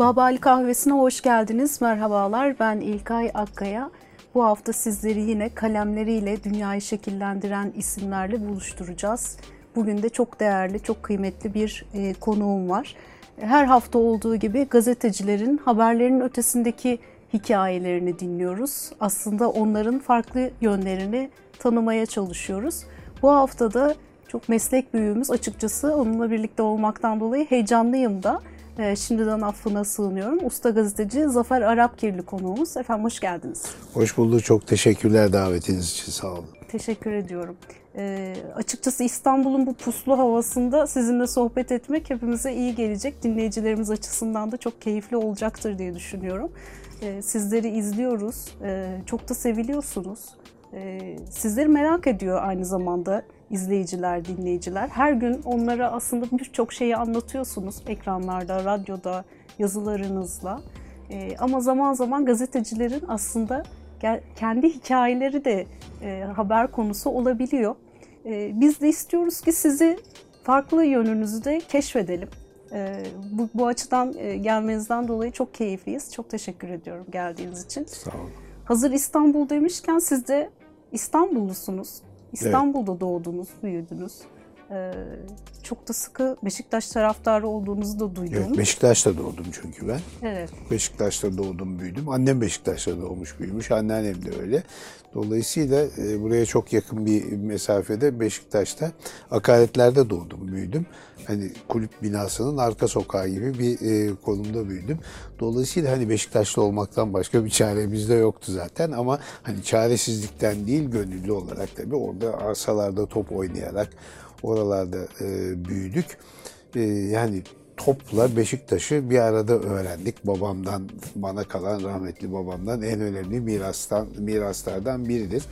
Babali Kahvesi'ne hoş geldiniz. Merhabalar, ben İlkay Akkaya. Bu hafta sizleri yine kalemleriyle dünyayı şekillendiren isimlerle buluşturacağız. Bugün de çok değerli, çok kıymetli bir e, konuğum var. Her hafta olduğu gibi gazetecilerin haberlerin ötesindeki hikayelerini dinliyoruz. Aslında onların farklı yönlerini tanımaya çalışıyoruz. Bu hafta da çok meslek büyüğümüz açıkçası onunla birlikte olmaktan dolayı heyecanlıyım da. E, şimdiden affına sığınıyorum. Usta gazeteci Zafer Arapkirli konuğumuz. Efendim hoş geldiniz. Hoş bulduk. Çok teşekkürler davetiniz için. Sağ olun. Teşekkür ediyorum. E, açıkçası İstanbul'un bu puslu havasında sizinle sohbet etmek hepimize iyi gelecek. Dinleyicilerimiz açısından da çok keyifli olacaktır diye düşünüyorum. E, sizleri izliyoruz. E, çok da seviliyorsunuz. E, sizleri merak ediyor aynı zamanda izleyiciler, dinleyiciler. Her gün onlara aslında birçok şeyi anlatıyorsunuz ekranlarda, radyoda, yazılarınızla. E, ama zaman zaman gazetecilerin aslında kendi hikayeleri de e, haber konusu olabiliyor. E, biz de istiyoruz ki sizi farklı yönünüzü de keşfedelim. E, bu, bu açıdan e, gelmenizden dolayı çok keyifliyiz. Çok teşekkür ediyorum geldiğiniz için. Sağ olun. Hazır İstanbul demişken siz de İstanbullusunuz. İstanbul'da evet. doğdunuz, büyüdünüz. Ee, çok da sıkı Beşiktaş taraftarı olduğunuzu da duydum. Evet, Beşiktaş'ta doğdum çünkü ben. Evet. Beşiktaş'ta doğdum, büyüdüm. Annem Beşiktaş'ta doğmuş, büyümüş. Anneannem de öyle. Dolayısıyla e, buraya çok yakın bir mesafede Beşiktaş'ta akaretlerde doğdum, büyüdüm. Hani kulüp binasının arka sokağı gibi bir e, konumda büyüdüm. Dolayısıyla hani Beşiktaşlı olmaktan başka bir çaremiz de yoktu zaten ama hani çaresizlikten değil gönüllü olarak tabii orada arsalarda top oynayarak oralarda e, büyüdük. E, yani topla Beşiktaş'ı bir arada öğrendik. Babamdan, bana kalan rahmetli babamdan en önemli mirastan, miraslardan biridir.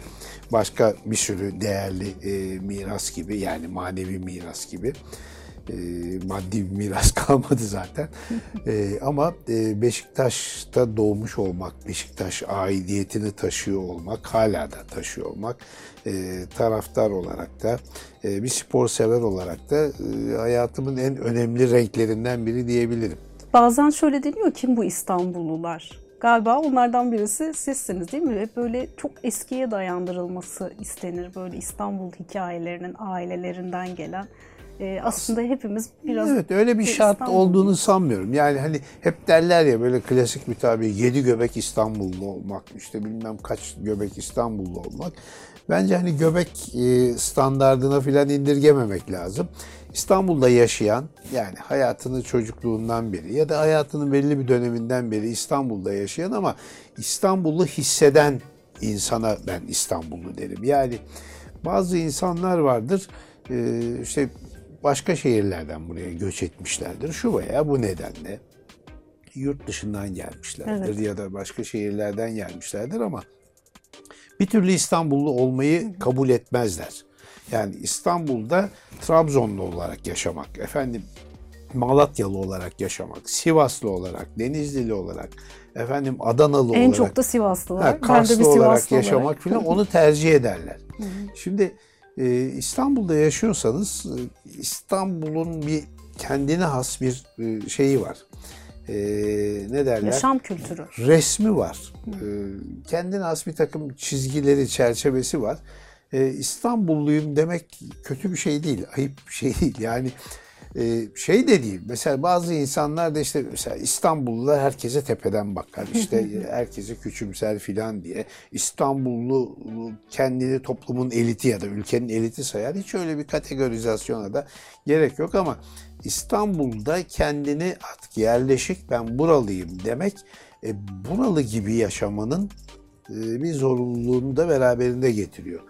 Başka bir sürü değerli e, miras gibi yani manevi miras gibi e, maddi bir miras kalmadı zaten. e, ama e, Beşiktaş'ta doğmuş olmak, Beşiktaş aidiyetini taşıyor olmak, hala da taşıyor olmak, e, taraftar olarak da, e, bir spor sever olarak da e, hayatımın en önemli renklerinden biri diyebilirim. Bazen şöyle deniyor, kim bu İstanbullular? Galiba onlardan birisi sizsiniz değil mi? Hep böyle çok eskiye dayandırılması istenir. Böyle İstanbul hikayelerinin ailelerinden gelen e, aslında hepimiz biraz... Evet öyle bir şart İstanbul olduğunu sanmıyorum. Yani hani hep derler ya böyle klasik bir tabi yedi göbek İstanbullu olmak işte bilmem kaç göbek İstanbullu olmak. Bence hani göbek e, standardına filan indirgememek lazım. İstanbul'da yaşayan yani hayatını çocukluğundan beri ya da hayatının belli bir döneminden beri İstanbul'da yaşayan ama İstanbul'u hisseden insana ben İstanbullu derim. Yani bazı insanlar vardır e, işte başka şehirlerden buraya göç etmişlerdir. Şu veya bu nedenle yurt dışından gelmişlerdir evet. ya da başka şehirlerden gelmişlerdir ama bir türlü İstanbullu olmayı kabul etmezler. Yani İstanbul'da Trabzonlu olarak yaşamak, efendim Malatyalı olarak yaşamak, Sivaslı olarak, Denizlili olarak, efendim Adanalı en olarak. En çok da Sivaslı var. Ha, Karslı olarak Sivaslı yaşamak falan onu tercih ederler. Şimdi ee, İstanbul'da yaşıyorsanız e, İstanbul'un bir kendine has bir e, şeyi var. Ee, ne derler? Yaşam kültürü. Resmi var. Ee, kendine has bir takım çizgileri, çerçevesi var. İstanbulluyum demek kötü bir şey değil, ayıp bir şey değil. Yani ee, şey de değil. Mesela bazı insanlar da işte mesela İstanbullular herkese tepeden bakar. İşte herkese küçümser filan diye. İstanbullu kendini toplumun eliti ya da ülkenin eliti sayar. Hiç öyle bir kategorizasyona da gerek yok ama İstanbul'da kendini artık yerleşik ben buralıyım demek e, buralı gibi yaşamanın e, bir zorunluluğunu da beraberinde getiriyor.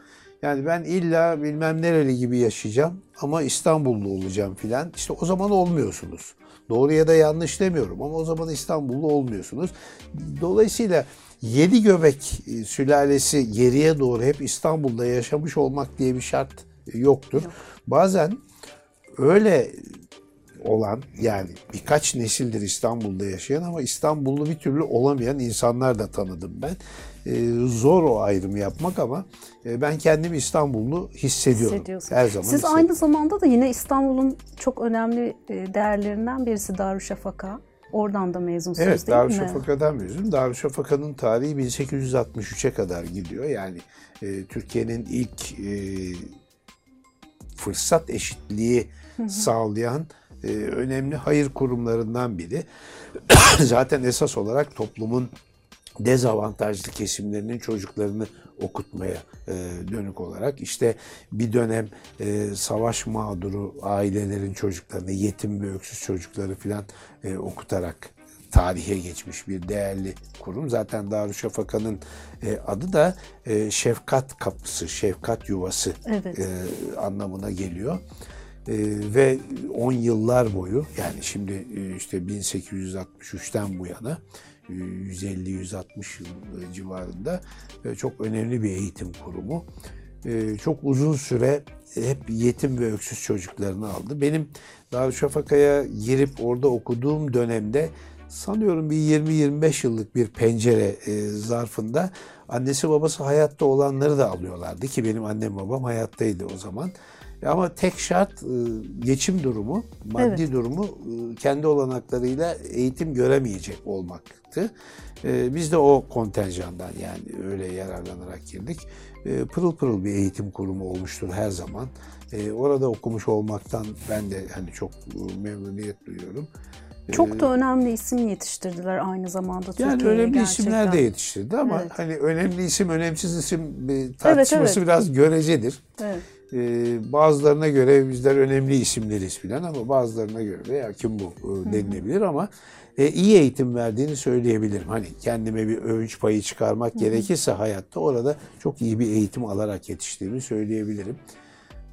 Yani ben illa bilmem nereli gibi yaşayacağım ama İstanbullu olacağım filan. İşte o zaman olmuyorsunuz. Doğru ya da yanlış demiyorum ama o zaman İstanbullu olmuyorsunuz. Dolayısıyla yedi göbek e, sülalesi geriye doğru hep İstanbul'da yaşamış olmak diye bir şart yoktur. Yok. Bazen öyle olan yani birkaç nesildir İstanbul'da yaşayan ama İstanbullu bir türlü olamayan insanlar da tanıdım ben. Ee, zor o ayrımı yapmak ama e, ben kendimi İstanbullu hissediyorum. Her zaman Siz aynı zamanda da yine İstanbul'un çok önemli e, değerlerinden birisi Darüşşafaka. Oradan da mezunsunuz Evet, değil mi? Darüşşafaka'dan mezun. Darüşşafaka'nın tarihi 1863'e kadar gidiyor. Yani e, Türkiye'nin ilk e, fırsat eşitliği sağlayan e, önemli hayır kurumlarından biri. Zaten esas olarak toplumun dezavantajlı kesimlerinin çocuklarını okutmaya e, dönük olarak işte bir dönem e, savaş mağduru ailelerin çocuklarını, yetim ve öksüz çocukları filan e, okutarak tarihe geçmiş bir değerli kurum. Zaten Darüşşafaka'nın e, adı da e, şefkat kapısı, şefkat yuvası Evet. e, anlamına geliyor. E, ve 10 yıllar boyu yani şimdi e, işte 1863'ten bu yana 150-160 yıl e, civarında çok önemli bir eğitim kurumu. E, çok uzun süre hep yetim ve öksüz çocuklarını aldı. Benim Darüşşafaka'ya girip orada okuduğum dönemde sanıyorum bir 20-25 yıllık bir pencere e, zarfında annesi babası hayatta olanları da alıyorlardı ki benim annem babam hayattaydı o zaman. Ama tek şart e, geçim durumu, maddi Evet. durumu e, kendi olanaklarıyla eğitim göremeyecek olmaktı. E, Biz de o kontenjandan yani öyle yararlanarak girdik. Pırıl pırıl bir eğitim kurumu olmuştur her zaman. Orada okumuş olmaktan ben de hani çok memnuniyet duyuyorum. Çok da önemli isim yetiştirdiler aynı zamanda Yani Türkiye'ye önemli gerçekten. isimler de yetiştirdi ama Evet. hani önemli isim, önemsiz isim tartışması evet. biraz görecedir. Evet. Ee, bazılarına göre bizler önemli isimleriz filan ama bazılarına göre de ya kim bu e, denilebilir ama e, iyi eğitim verdiğini söyleyebilirim. Hani kendime bir övünç payı çıkarmak gerekirse hayatta orada çok iyi bir eğitim alarak yetiştiğimi söyleyebilirim.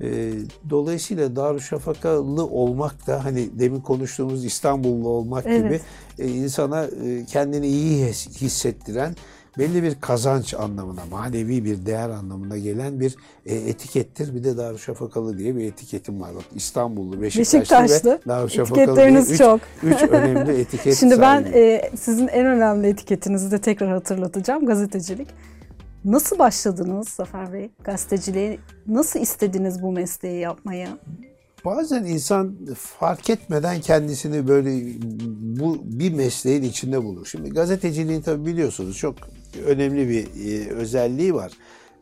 E, dolayısıyla Darüşşafakalı olmak da hani demin konuştuğumuz İstanbullu olmak Evet. gibi e, insana e, kendini iyi his- hissettiren belli bir kazanç anlamına, manevi bir değer anlamına gelen bir e, etikettir. Bir de Darüşşafakalı diye bir etiketim var. Bak İstanbullu, Beşiktaşlı, Beşiktaşlı. ve Darüşşafakalı diye Etiketleriniz üç, çok. üç önemli etiket Şimdi ben e, sizin en önemli etiketinizi de tekrar hatırlatacağım. Gazetecilik. Nasıl başladınız Zafer Bey gazeteciliğe? Nasıl istediniz bu mesleği yapmayı? Bazen insan fark etmeden kendisini böyle bu bir mesleğin içinde bulur. Şimdi gazeteciliğin tabii biliyorsunuz çok önemli bir e, özelliği var.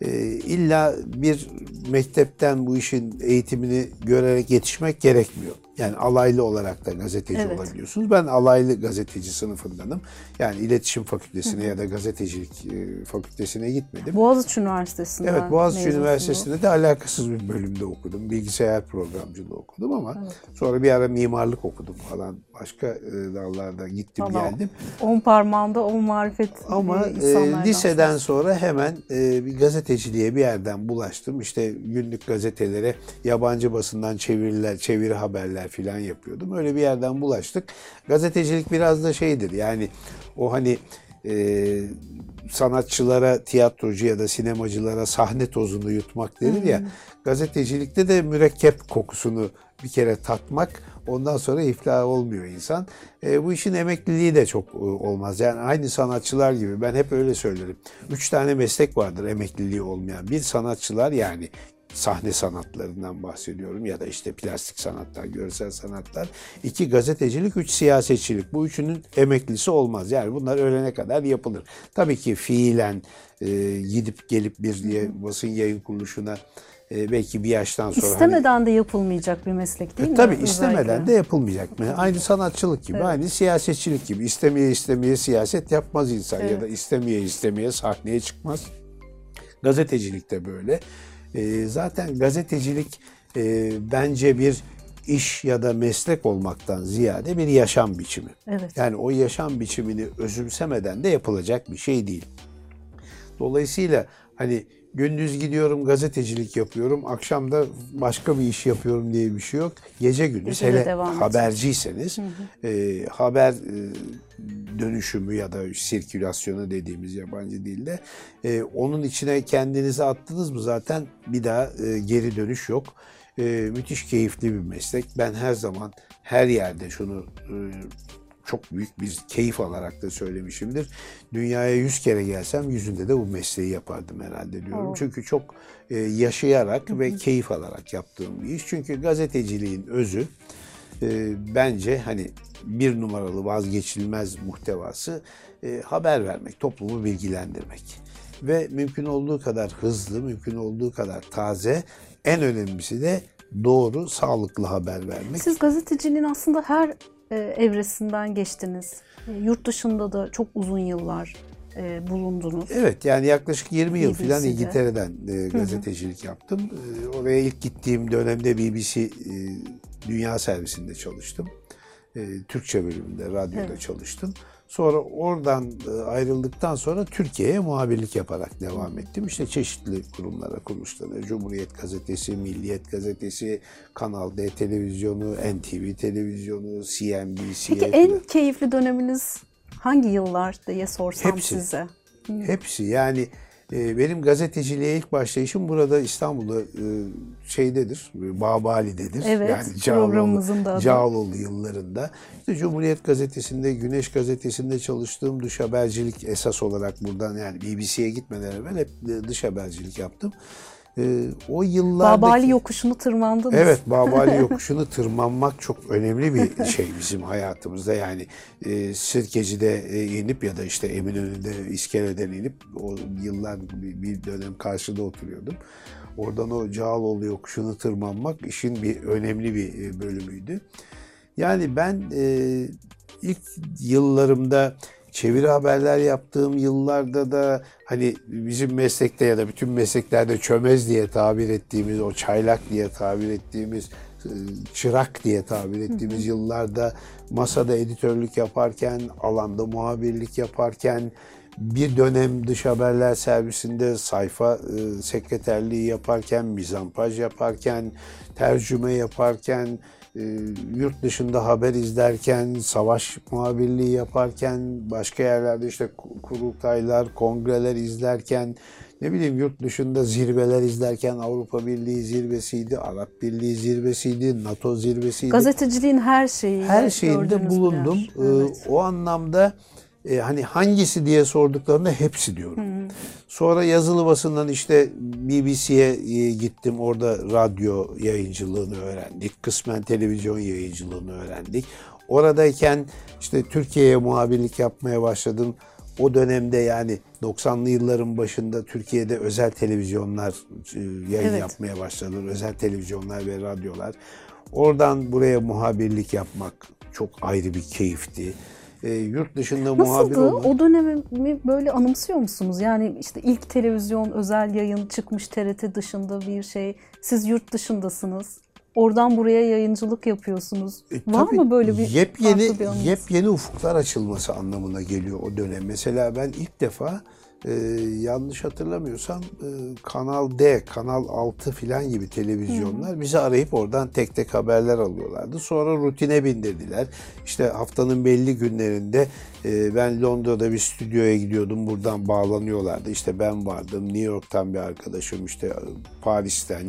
E, illa bir mektepten bu işin eğitimini görerek yetişmek gerekmiyor. Yani alaylı olarak da gazeteci Evet. olabiliyorsunuz. Ben alaylı gazeteci sınıfındanım. Yani iletişim fakültesine ya da gazetecilik e, fakültesine gitmedim. Boğaziçi Üniversitesi'nden Evet Boğaziçi. Üniversitesi'nde de alakasız bir bölümde okudum. Bilgisayar programcılığı okudum ama sonra bir ara mimarlık okudum falan. Başka e, dallarda gittim Vallahi geldim. On parmağında on marifet Ama e, liseden sonra hemen e, bir gazeteciliğe bir yerden bulaştım. İşte günlük gazetelere yabancı basından çeviriler, çeviri haberler filan yapıyordum. Öyle bir yerden bulaştık. Gazetecilik biraz da şeydir yani o hani e, sanatçılara, tiyatrocu ya da sinemacılara sahne tozunu yutmak denir ya. Gazetecilikte de mürekkep kokusunu bir kere tatmak ondan sonra iflah olmuyor insan. E, bu işin emekliliği de çok e, olmaz. Yani aynı sanatçılar gibi ben hep öyle söylerim. Üç tane meslek vardır emekliliği olmayan. Bir sanatçılar yani sahne sanatlarından bahsediyorum ya da işte plastik sanatlar, görsel sanatlar. İki gazetecilik, üç siyasetçilik. Bu üçünün emeklisi olmaz. Yani bunlar ölene kadar yapılır. Tabii ki fiilen e, gidip gelip bir diye basın yayın kuruluşuna e, belki bir yaştan sonra hani- İstemeden de yapılmayacak bir meslek değil e, mi? Tabii Özellikle. istemeden de yapılmayacak? Aynı sanatçılık gibi, aynı siyasetçilik gibi. İstemeye istemeye siyaset yapmaz insan ya da istemeye istemeye sahneye çıkmaz. Gazetecilik de böyle. E, zaten gazetecilik e, bence bir iş ya da meslek olmaktan ziyade bir yaşam biçimi. Evet. Yani o yaşam biçimini özümsemeden de yapılacak bir şey değil. Dolayısıyla hani gündüz gidiyorum gazetecilik yapıyorum, akşam da başka bir iş yapıyorum diye bir şey yok. Gece gündüz Gece hele devam edecek. haberciyseniz e, haber e, dönüşümü ya da sirkülasyonu dediğimiz yabancı dilde e, onun içine kendinizi attınız mı zaten bir daha e, geri dönüş yok. E, müthiş keyifli bir meslek. Ben her zaman her yerde şunu e, çok büyük bir keyif alarak da söylemişimdir. Dünyaya yüz kere gelsem yüzünde de bu mesleği yapardım herhalde diyorum. Oo. Çünkü çok e, yaşayarak ve keyif alarak yaptığım bir iş. Çünkü gazeteciliğin özü e, bence hani bir numaralı vazgeçilmez muhtevası e, haber vermek, toplumu bilgilendirmek. Ve mümkün olduğu kadar hızlı, mümkün olduğu kadar taze, en önemlisi de doğru, sağlıklı haber vermek. Siz gazeteciliğin aslında her evresinden geçtiniz. E, yurt dışında da çok uzun yıllar e, bulundunuz. Evet yani yaklaşık 20 yıl BBC'de. falan İngiltere'den e, gazetecilik yaptım. E, oraya ilk gittiğim dönemde BBC e, Dünya Servisinde çalıştım. E, Türkçe bölümünde, radyoda Evet. çalıştım. Sonra oradan e, ayrıldıktan sonra Türkiye'ye muhabirlik yaparak devam ettim. İşte çeşitli kurumlara, kuruluşlara, Cumhuriyet Gazetesi, Milliyet Gazetesi, Kanal D televizyonu, NTV televizyonu, CNBC. Peki en keyifli döneminiz hangi yıllar diye sorsam Hepsi. size? Hepsi yani e, benim gazeteciliğe ilk başlayışım burada İstanbul'da e, şeydedir, e, Babali'dedir. Evet, yani adı. Cağaloğlu yıllarında. İşte Cumhuriyet Gazetesi'nde, Güneş Gazetesi'nde çalıştığım dış habercilik esas olarak buradan yani BBC'ye gitmeden evvel hep e, dış habercilik yaptım. E, o yıllardaki... Babali yokuşunu tırmandınız. Evet, Babali yokuşunu tırmanmak çok önemli bir şey bizim hayatımızda. Yani e, Sirkeci'de e, inip ya da işte Eminönü'nde iskeleden inip o yıllar bir, dönem karşıda oturuyordum. Oradan o Cağaloğlu yokuşunu tırmanmak işin bir önemli bir e, bölümüydü. Yani ben e, ilk yıllarımda çeviri haberler yaptığım yıllarda da hani bizim meslekte ya da bütün mesleklerde çömez diye tabir ettiğimiz, o çaylak diye tabir ettiğimiz, e, çırak diye tabir ettiğimiz yıllarda masada editörlük yaparken, alanda muhabirlik yaparken, bir dönem dış haberler servisinde sayfa e, sekreterliği yaparken, mizampaj yaparken, tercüme yaparken, yurt dışında haber izlerken, savaş muhabirliği yaparken, başka yerlerde işte ku- kurultaylar, kongreler izlerken, ne bileyim yurt dışında zirveler izlerken Avrupa Birliği zirvesiydi, Arap Birliği zirvesiydi, NATO zirvesiydi. Gazeteciliğin her şeyi. Her şeyinde bulundum. Ee, Evet. O anlamda e, hani hangisi diye sorduklarında hepsi diyorum. Sonra yazılı basından işte BBC'ye e, gittim. Orada radyo yayıncılığını öğrendik. Kısmen televizyon yayıncılığını öğrendik. Oradayken işte Türkiye'ye muhabirlik yapmaya başladım. O dönemde yani 90'lı yılların başında Türkiye'de özel televizyonlar e, yayın Evet. yapmaya başladılar. Özel televizyonlar ve radyolar. Oradan buraya muhabirlik yapmak çok ayrı bir keyifti. E, yurt dışında muhabir Nasıldı? olmak. O dönemi böyle anımsıyor musunuz? Yani işte ilk televizyon özel yayın çıkmış TRT dışında bir şey. Siz yurt dışındasınız. Oradan buraya yayıncılık yapıyorsunuz. E, Var mı böyle bir yepyeni bir anınız? yepyeni ufuklar açılması anlamına geliyor o dönem. Mesela ben ilk defa e, yanlış hatırlamıyorsam e, Kanal D, Kanal 6 filan gibi televizyonlar bizi arayıp oradan tek tek haberler alıyorlardı. Sonra rutine bindirdiler. İşte haftanın belli günlerinde e, ben Londra'da bir stüdyoya gidiyordum. Buradan bağlanıyorlardı. İşte ben vardım. New York'tan bir arkadaşım işte Paris'ten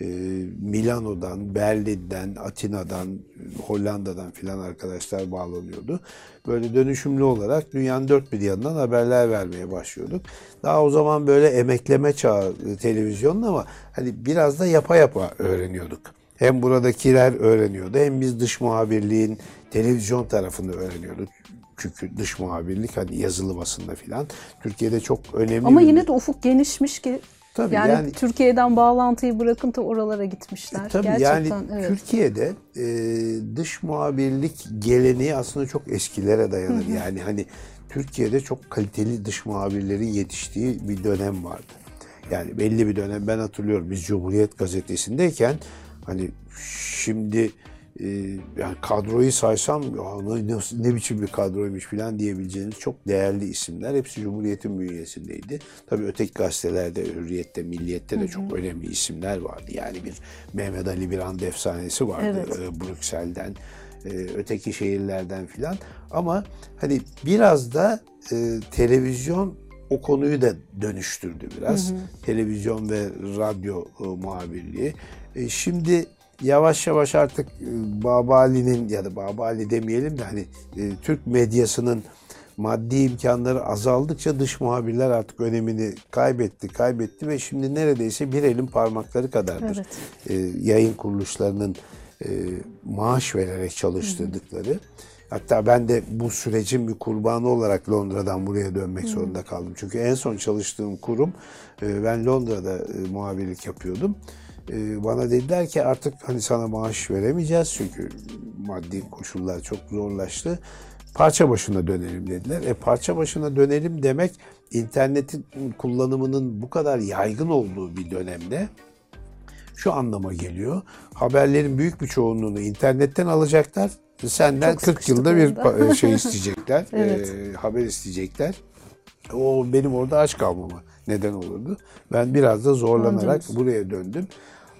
e, Milano'dan, Berlin'den, Atina'dan, Hollanda'dan filan arkadaşlar bağlanıyordu. Böyle dönüşümlü olarak dünyanın dört bir yanından haberler vermeye başlıyorduk. Daha o zaman böyle emekleme çağı e, televizyonun ama hani biraz da yapa yapa öğreniyorduk. Hem buradakiler öğreniyordu hem biz dış muhabirliğin televizyon tarafını öğreniyorduk. Çünkü dış muhabirlik hani yazılı basında filan Türkiye'de çok önemli Ama bir- yine de ufuk genişmiş ki Tabii yani, yani- Türkiye'den bağlantıyı bırakın da oralara gitmişler. E, Tabii Gerçekten yani evet. Türkiye'de e, dış muhabirlik geleneği aslında çok eskilere dayanır. Yani hani Türkiye'de çok kaliteli dış muhabirlerin yetiştiği bir dönem vardı. Yani belli bir dönem ben hatırlıyorum biz Cumhuriyet Gazetesi'ndeyken hani şimdi e, yani kadroyu saysam ne, ne, biçim bir kadroymuş falan diyebileceğiniz çok değerli isimler. Hepsi Cumhuriyet'in bünyesindeydi. Tabii öteki gazetelerde, Hürriyet'te, Milliyet'te de çok önemli isimler vardı. Yani bir Mehmet Ali Birand efsanesi vardı Evet. e, Brüksel'den, e, öteki şehirlerden filan. Ama hani biraz da e, televizyon o konuyu da dönüştürdü biraz. Televizyon ve radyo e, muhabirliği. E, şimdi yavaş yavaş artık e, Babali'nin ya da Babali demeyelim de hani e, Türk medyasının maddi imkanları azaldıkça dış muhabirler artık önemini kaybetti, kaybetti ve şimdi neredeyse bir elin parmakları kadardır. Evet. E, yayın kuruluşlarının maaş vererek çalıştırdıkları. Hatta ben de bu sürecin bir kurbanı olarak Londra'dan buraya dönmek zorunda kaldım. Çünkü en son çalıştığım kurum ben Londra'da muhabirlik yapıyordum. E, bana dediler ki artık hani sana maaş veremeyeceğiz çünkü maddi koşullar çok zorlaştı. Parça başına dönelim dediler. E parça başına dönelim demek internetin kullanımının bu kadar yaygın olduğu bir dönemde şu anlama geliyor. Haberlerin büyük bir çoğunluğunu internetten alacaklar. Senden Çok 40 yılda bir şey isteyecekler. Evet. e, haber isteyecekler. O benim orada aç kalmama neden olurdu. Ben biraz da zorlanarak Döndünüz. buraya döndüm.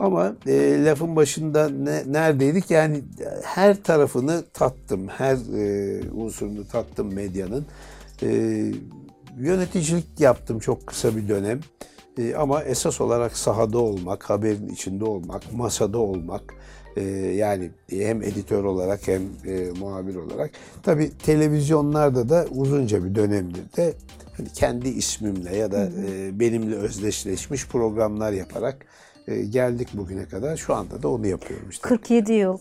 Ama e, lafın başında ne, neredeydik? Yani her tarafını tattım. Her e, unsurunu tattım medyanın. E, yöneticilik yaptım çok kısa bir dönem. E, ama esas olarak sahada olmak, haberin içinde olmak, masada olmak, e, yani hem editör olarak hem e, muhabir olarak. Tabii televizyonlarda da uzunca bir dönemdir de hani kendi ismimle ya da e, benimle özdeşleşmiş programlar yaparak e, geldik bugüne kadar. Şu anda da onu yapıyorum işte. 47 yıl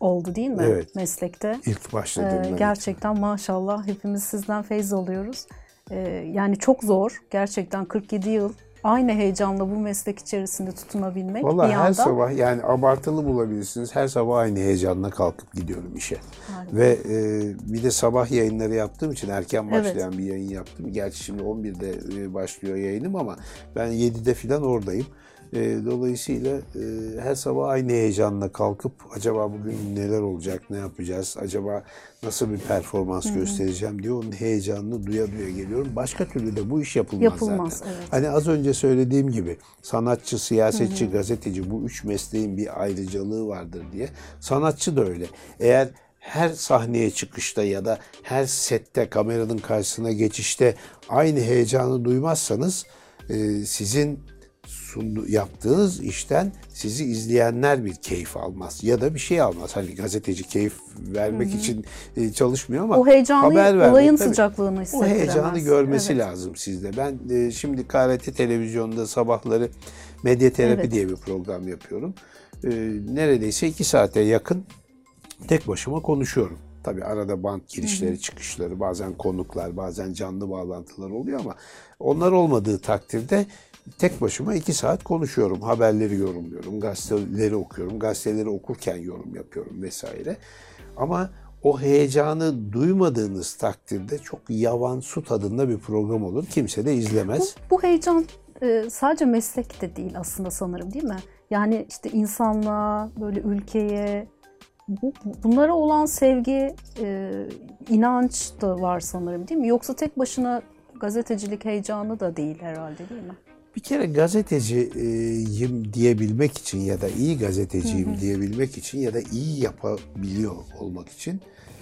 oldu değil mi Evet. meslekte? İlk başladığımdan. Ee, gerçekten maşallah hepimiz sizden feyiz alıyoruz. Ee, yani çok zor gerçekten 47 yıl aynı heyecanla bu meslek içerisinde tutunabilmek Vallahi bir her yandan. sabah yani abartılı bulabilirsiniz. Her sabah aynı heyecanla kalkıp gidiyorum işe. Harika. Ve e, bir de sabah yayınları yaptığım için erken Evet. başlayan bir yayın yaptım. Gerçi şimdi 11'de e, başlıyor yayınım ama ben 7'de falan oradayım. E, dolayısıyla e, her sabah aynı heyecanla kalkıp acaba bugün neler olacak, ne yapacağız, acaba nasıl bir performans göstereceğim diye onun heyecanını duya duya geliyorum. Başka türlü de bu iş yapılmaz, Yapılmaz, zaten. evet. Hani az önce söylediğim gibi sanatçı, siyasetçi, gazeteci bu üç mesleğin bir ayrıcalığı vardır diye. Sanatçı da öyle. Eğer her sahneye çıkışta ya da her sette kameranın karşısına geçişte aynı heyecanı duymazsanız e, sizin sundu, yaptığınız işten sizi izleyenler bir keyif almaz ya da bir şey almaz. Hani gazeteci keyif vermek için e, çalışmıyor ama O heyecanı, haber vermek olayın tabii. sıcaklığını O hissettiremez. heyecanı görmesi Evet. lazım sizde. Ben e, şimdi KRT televizyonda sabahları medya terapi Evet. diye bir program yapıyorum. E, neredeyse iki saate yakın tek başıma konuşuyorum. Tabii arada bant girişleri, çıkışları, bazen konuklar, bazen canlı bağlantılar oluyor ama onlar olmadığı takdirde tek başıma iki saat konuşuyorum. Haberleri yorumluyorum, gazeteleri okuyorum, gazeteleri okurken yorum yapıyorum vesaire. Ama o heyecanı duymadığınız takdirde çok yavan su tadında bir program olur. Kimse de izlemez. Bu heyecan e, sadece meslekte değil aslında sanırım değil mi? Yani işte insanlığa, böyle ülkeye, bu, bunlara olan sevgi, e, inanç da var sanırım değil mi? Yoksa tek başına gazetecilik heyecanı da değil herhalde değil mi? Bir kere gazeteciyim diyebilmek için ya da iyi gazeteciyim diyebilmek için ya da iyi yapabiliyor olmak için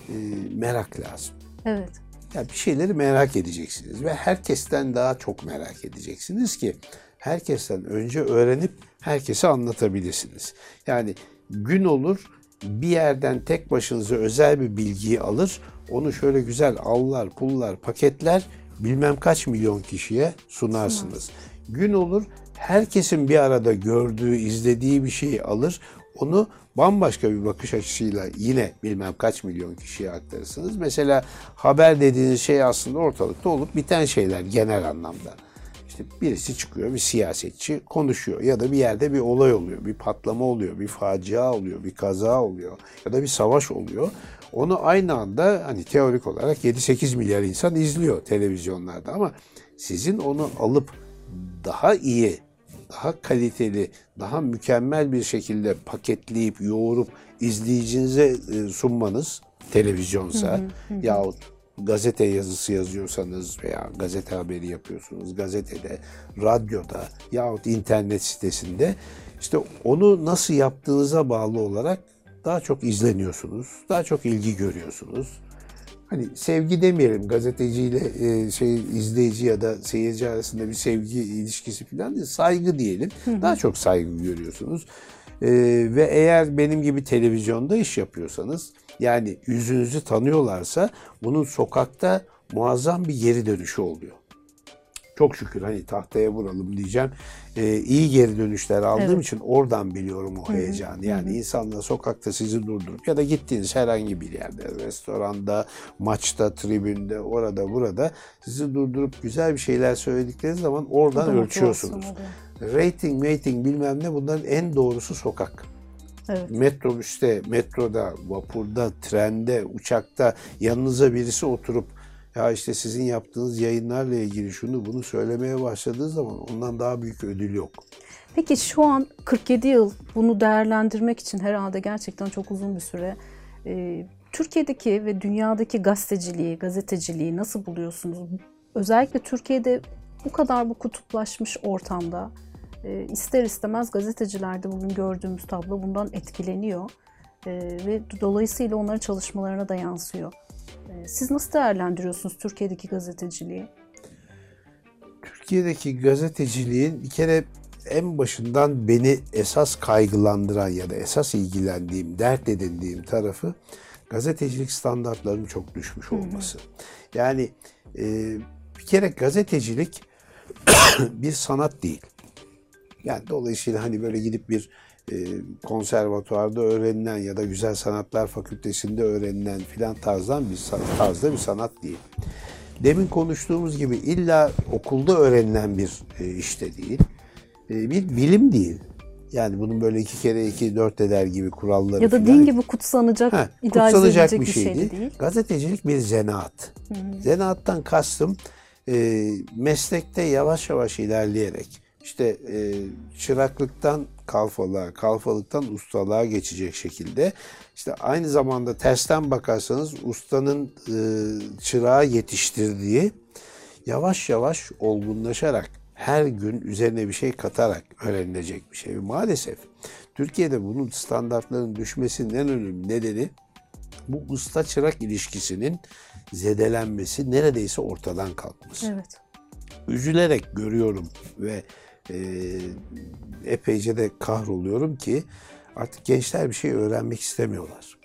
e, merak lazım. Evet. Yani bir şeyleri merak edeceksiniz ve herkesten daha çok merak edeceksiniz ki herkesten önce öğrenip herkese anlatabilirsiniz. Yani gün olur bir yerden tek başınıza özel bir bilgiyi alır, onu şöyle güzel allar, pullar, paketler bilmem kaç milyon kişiye sunarsınız. Gün olur herkesin bir arada gördüğü, izlediği bir şeyi alır, onu bambaşka bir bakış açısıyla yine bilmem kaç milyon kişiye aktarırsınız. Mesela haber dediğiniz şey aslında ortalıkta olup biten şeyler genel anlamda. İşte birisi çıkıyor, bir siyasetçi konuşuyor ya da bir yerde bir olay oluyor, bir patlama oluyor, bir facia oluyor, bir kaza oluyor ya da bir savaş oluyor. Onu aynı anda hani teorik olarak 7-8 milyar insan izliyor televizyonlarda ama sizin onu alıp daha iyi, daha kaliteli, daha mükemmel bir şekilde paketleyip, yoğurup izleyicinize e, sunmanız televizyonsa yahut gazete yazısı yazıyorsanız veya gazete haberi yapıyorsunuz gazetede, radyoda yahut internet sitesinde işte onu nasıl yaptığınıza bağlı olarak daha çok izleniyorsunuz, daha çok ilgi görüyorsunuz. Hani sevgi demeyelim gazeteciyle e, şey izleyici ya da seyirci arasında bir sevgi ilişkisi falan değil, saygı diyelim. Daha çok saygı görüyorsunuz. E, ve eğer benim gibi televizyonda iş yapıyorsanız yani yüzünüzü tanıyorlarsa bunun sokakta muazzam bir geri dönüşü oluyor. Çok şükür hani tahtaya vuralım diyeceğim. Ee, iyi geri dönüşler aldığım Evet. için oradan biliyorum o heyecanı. Yani insanlar sokakta sizi durdurup ya da gittiğiniz herhangi bir yerde, restoranda, maçta, tribünde, orada, burada sizi durdurup güzel bir şeyler söyledikleri zaman oradan da ölçüyorsunuz. Rating, rating bilmem ne bunların en doğrusu sokak. Evet. Metrobüste, metroda, vapurda, trende, uçakta yanınıza birisi oturup ya işte sizin yaptığınız yayınlarla ilgili şunu bunu söylemeye başladığı zaman ondan daha büyük ödül yok. Peki şu an 47 yıl bunu değerlendirmek için herhalde gerçekten çok uzun bir süre. Ee, Türkiye'deki ve dünyadaki gazeteciliği, gazeteciliği nasıl buluyorsunuz? Özellikle Türkiye'de bu kadar bu kutuplaşmış ortamda e, ister istemez gazetecilerde bugün gördüğümüz tablo bundan etkileniyor. E, ve dolayısıyla onların çalışmalarına da yansıyor. E, siz nasıl değerlendiriyorsunuz Türkiye'deki gazeteciliği? Türkiye'deki gazeteciliğin bir kere en başından beni esas kaygılandıran ya da esas ilgilendiğim, dert edindiğim tarafı gazetecilik standartlarının çok düşmüş olması. Yani e, bir kere gazetecilik bir sanat değil. Yani dolayısıyla hani böyle gidip bir konservatuvarda öğrenilen ya da Güzel Sanatlar Fakültesinde öğrenilen filan tarzdan bir tarzda bir sanat değil. Demin konuştuğumuz gibi illa okulda öğrenilen bir e, işte değil. E, bir bilim değil. Yani bunun böyle iki kere iki dört eder gibi kuralları Ya da din gibi kutsanacak, Ha, kutsanacak edilecek bir şey değil. değil. Gazetecilik bir zanaat. Zanaattan kastım e, meslekte yavaş yavaş ilerleyerek işte e, çıraklıktan kalfalığa, kalfalıktan ustalığa geçecek şekilde işte aynı zamanda tersten bakarsanız ustanın e, çırağı yetiştirdiği yavaş yavaş olgunlaşarak her gün üzerine bir şey katarak öğrenilecek bir şey. Maalesef Türkiye'de bunun standartların düşmesinin en önemli nedeni bu usta çırak ilişkisinin zedelenmesi, neredeyse ortadan kalkması. Evet. Üzülerek görüyorum ve e, epeyce de kahroluyorum ki artık gençler bir şey öğrenmek istemiyorlar.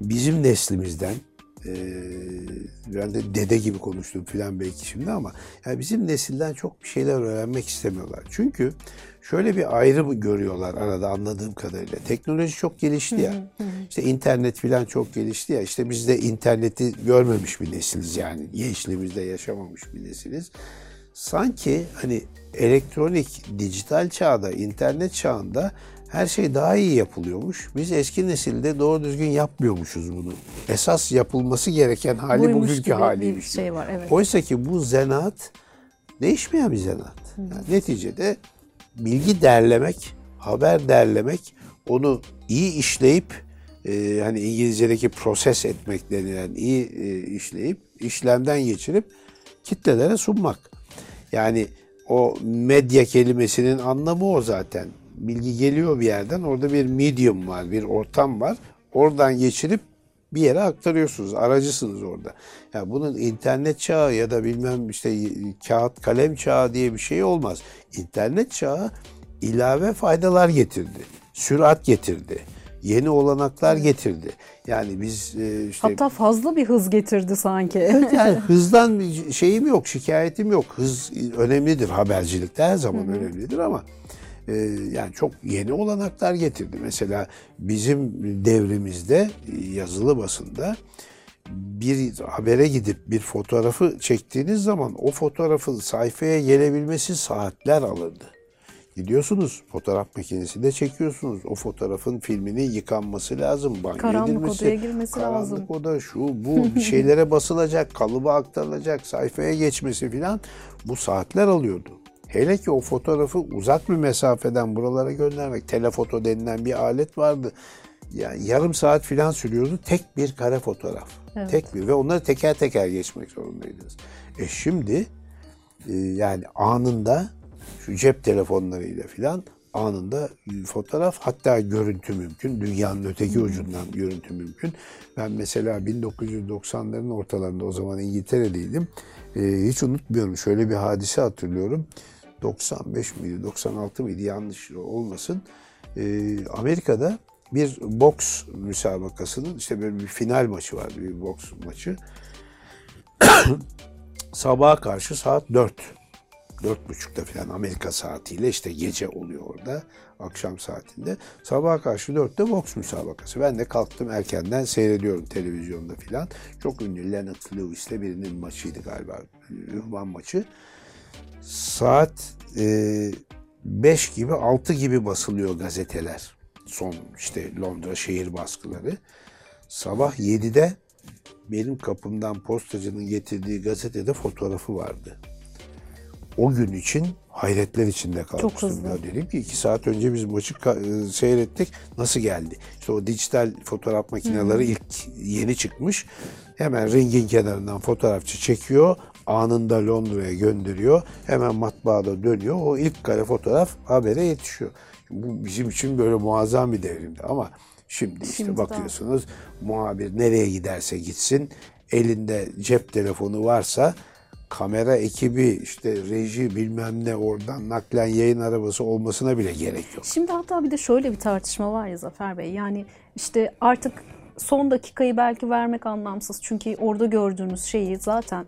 Bizim neslimizden e, ben de dede gibi konuştum filan belki şimdi ama yani bizim nesilden çok bir şeyler öğrenmek istemiyorlar. Çünkü şöyle bir ayrım görüyorlar arada anladığım kadarıyla. Teknoloji çok gelişti ya. İşte internet filan çok gelişti ya. İşte biz de interneti görmemiş bir nesiliz yani. Gençliğimizde yaşamamış bir nesiliz. Sanki hani elektronik, dijital çağda, internet çağında her şey daha iyi yapılıyormuş. Biz eski nesilde doğru düzgün yapmıyormuşuz bunu. Esas yapılması gereken hali Buymuş bugünkü haliymiş. bir şey var. Evet. Oysa ki bu zanaat değişmeyen bir zanaat. Yani neticede bilgi derlemek, haber derlemek, onu iyi işleyip e, hani İngilizce'deki proses etmek denilen iyi e, işleyip işlemden geçirip kitlelere sunmak. Yani o medya kelimesinin anlamı o zaten. Bilgi geliyor bir yerden. Orada bir medium var, bir ortam var. Oradan geçirip bir yere aktarıyorsunuz. Aracısınız orada. Ya bunun internet çağı ya da bilmem işte kağıt kalem çağı diye bir şey olmaz. İnternet çağı ilave faydalar getirdi. Sürat getirdi. Yeni olanaklar getirdi. Yani biz e, işte Hatta fazla bir hız getirdi sanki. yani hızdan bir şeyim yok, şikayetim yok. Hız önemlidir habercilikte her zaman önemlidir ama e, yani çok yeni olanaklar getirdi. Mesela bizim devrimizde yazılı basında bir habere gidip bir fotoğrafı çektiğiniz zaman o fotoğrafın sayfaya gelebilmesi saatler alırdı. Gidiyorsunuz fotoğraf makinesinde çekiyorsunuz. O fotoğrafın filminin yıkanması lazım. banyo Karanlık edilmesi, odaya girmesi karanlık lazım. oda şu bu bir şeylere basılacak, kalıba aktarılacak, sayfaya geçmesi filan bu saatler alıyordu. Hele ki o fotoğrafı uzak bir mesafeden buralara göndermek, telefoto denilen bir alet vardı. Yani yarım saat filan sürüyordu tek bir kare fotoğraf. Evet. Tek bir ve onları teker teker geçmek zorundaydınız. E şimdi e, yani anında cep telefonlarıyla filan anında fotoğraf hatta görüntü mümkün. Dünyanın öteki ucundan görüntü mümkün. Ben mesela 1990'ların ortalarında o zaman İngiltere'deydim. E, hiç unutmuyorum. Şöyle bir hadise hatırlıyorum. 95 miydi, 96 mıydı yanlış olmasın. E, Amerika'da bir boks müsabakasının işte böyle bir final maçı vardı bir boks maçı. Sabaha karşı saat 4. Dört buçukta falan Amerika saatiyle işte gece oluyor orada akşam saatinde. Sabaha karşı dörtte boks müsabakası. Ben de kalktım erkenden seyrediyorum televizyonda filan. Çok ünlü Leonard Lewis'le birinin maçıydı galiba. Ünvan maçı. Saat 5 e, gibi 6 gibi basılıyor gazeteler. Son işte Londra şehir baskıları. Sabah 7'de benim kapımdan postacının getirdiği gazetede fotoğrafı vardı. O gün için hayretler içinde kalmıştım. Çok hızlı. Ya dedim ki iki saat önce biz maçı e, seyrettik. Nasıl geldi? İşte o dijital fotoğraf makineleri hmm. ilk yeni çıkmış. Hemen ringin kenarından fotoğrafçı çekiyor. Anında Londra'ya gönderiyor. Hemen matbaada dönüyor. O ilk kare fotoğraf habere yetişiyor. Bu bizim için böyle muazzam bir devrimdi ama Şimdi işte Şimdi bakıyorsunuz daha. muhabir nereye giderse gitsin elinde cep telefonu varsa kamera ekibi işte reji bilmem ne oradan naklen yayın arabası olmasına bile gerek yok. Şimdi hatta bir de şöyle bir tartışma var ya Zafer Bey yani işte artık son dakikayı belki vermek anlamsız çünkü orada gördüğünüz şeyi zaten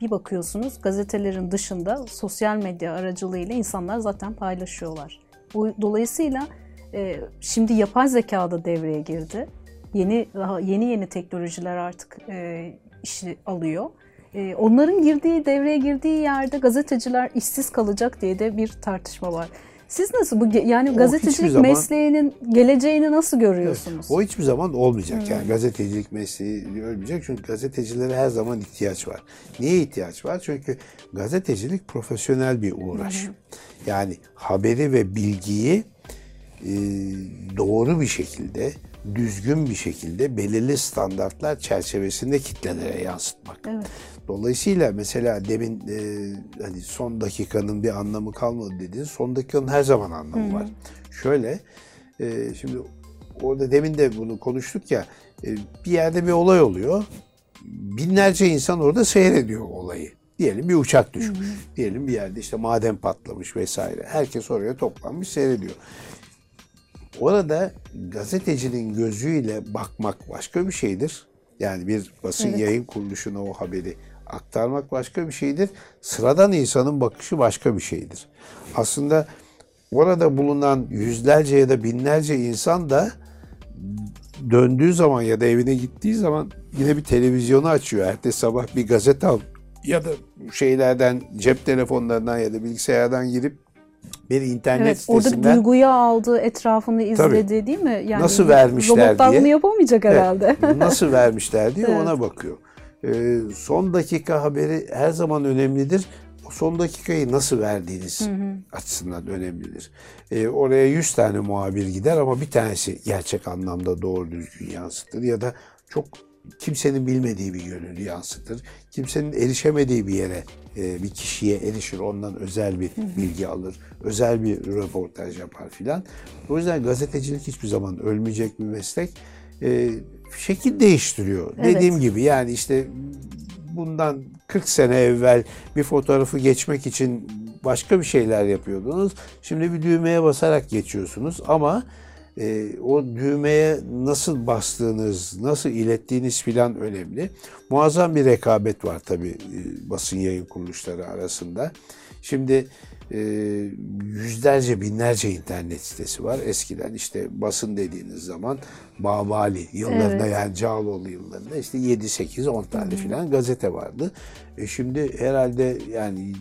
bir bakıyorsunuz gazetelerin dışında sosyal medya aracılığıyla insanlar zaten paylaşıyorlar. Dolayısıyla e, şimdi yapay zeka da devreye girdi. Yeni yeni yeni teknolojiler artık e, işi alıyor. E, onların girdiği devreye girdiği yerde gazeteciler işsiz kalacak diye de bir tartışma var. Siz nasıl bu yani o gazetecilik zaman, mesleğinin geleceğini nasıl görüyorsunuz? Evet, o hiçbir zaman olmayacak. Hmm. Yani gazetecilik mesleği ölmeyecek. Çünkü gazetecilere her zaman ihtiyaç var. Niye ihtiyaç var? Çünkü gazetecilik profesyonel bir uğraş. Hmm. Yani haberi ve bilgiyi e, doğru bir şekilde, düzgün bir şekilde belirli standartlar çerçevesinde kitlelere yansıtmak. Evet. Dolayısıyla mesela demin e, hani son dakikanın bir anlamı kalmadı dediniz. Son dakikanın her zaman anlamı Hı-hı. var. Şöyle, e, şimdi orada demin de bunu konuştuk ya, e, bir yerde bir olay oluyor. Binlerce insan orada seyrediyor olayı. Diyelim bir uçak düşmüş. Hı-hı. Diyelim bir yerde işte maden patlamış vesaire. Herkes oraya toplanmış seyrediyor. Orada gazetecinin gözüyle bakmak başka bir şeydir. Yani bir basın evet. yayın kuruluşuna o haberi aktarmak başka bir şeydir. Sıradan insanın bakışı başka bir şeydir. Aslında orada bulunan yüzlerce ya da binlerce insan da döndüğü zaman ya da evine gittiği zaman yine bir televizyonu açıyor. Ertesi sabah bir gazete al ya da şeylerden cep telefonlarından ya da bilgisayardan girip bir internet evet, sitesinden. Orada duyguyu aldı, etrafını izledi tabii, değil mi? Yani nasıl vermişler robotlar diye. bunu yapamayacak herhalde. Evet, nasıl vermişler diye evet. ona bakıyor. Ee, son dakika haberi her zaman önemlidir. O son dakikayı nasıl verdiğiniz hı hı. açısından önemlidir. Ee, oraya 100 tane muhabir gider ama bir tanesi gerçek anlamda doğru düzgün yansıtır ya da çok kimsenin bilmediği bir yönünü yansıtır. Kimsenin erişemediği bir yere e, bir kişiye erişir, ondan özel bir bilgi alır, özel bir röportaj yapar filan. O yüzden gazetecilik hiçbir zaman ölmeyecek bir meslek. Şekil değiştiriyor. Evet. Dediğim gibi yani işte bundan 40 sene evvel bir fotoğrafı geçmek için başka bir şeyler yapıyordunuz. Şimdi bir düğmeye basarak geçiyorsunuz ama e, o düğmeye nasıl bastığınız, nasıl ilettiğiniz filan önemli. Muazzam bir rekabet var tabii e, basın yayın kuruluşları arasında. Şimdi e, yüzlerce, binlerce internet sitesi var. Eskiden işte basın dediğiniz zaman Babali yıllarında evet. yani Cağaloğlu yıllarında işte 7, 8, 10 tane filan gazete vardı. E şimdi herhalde yani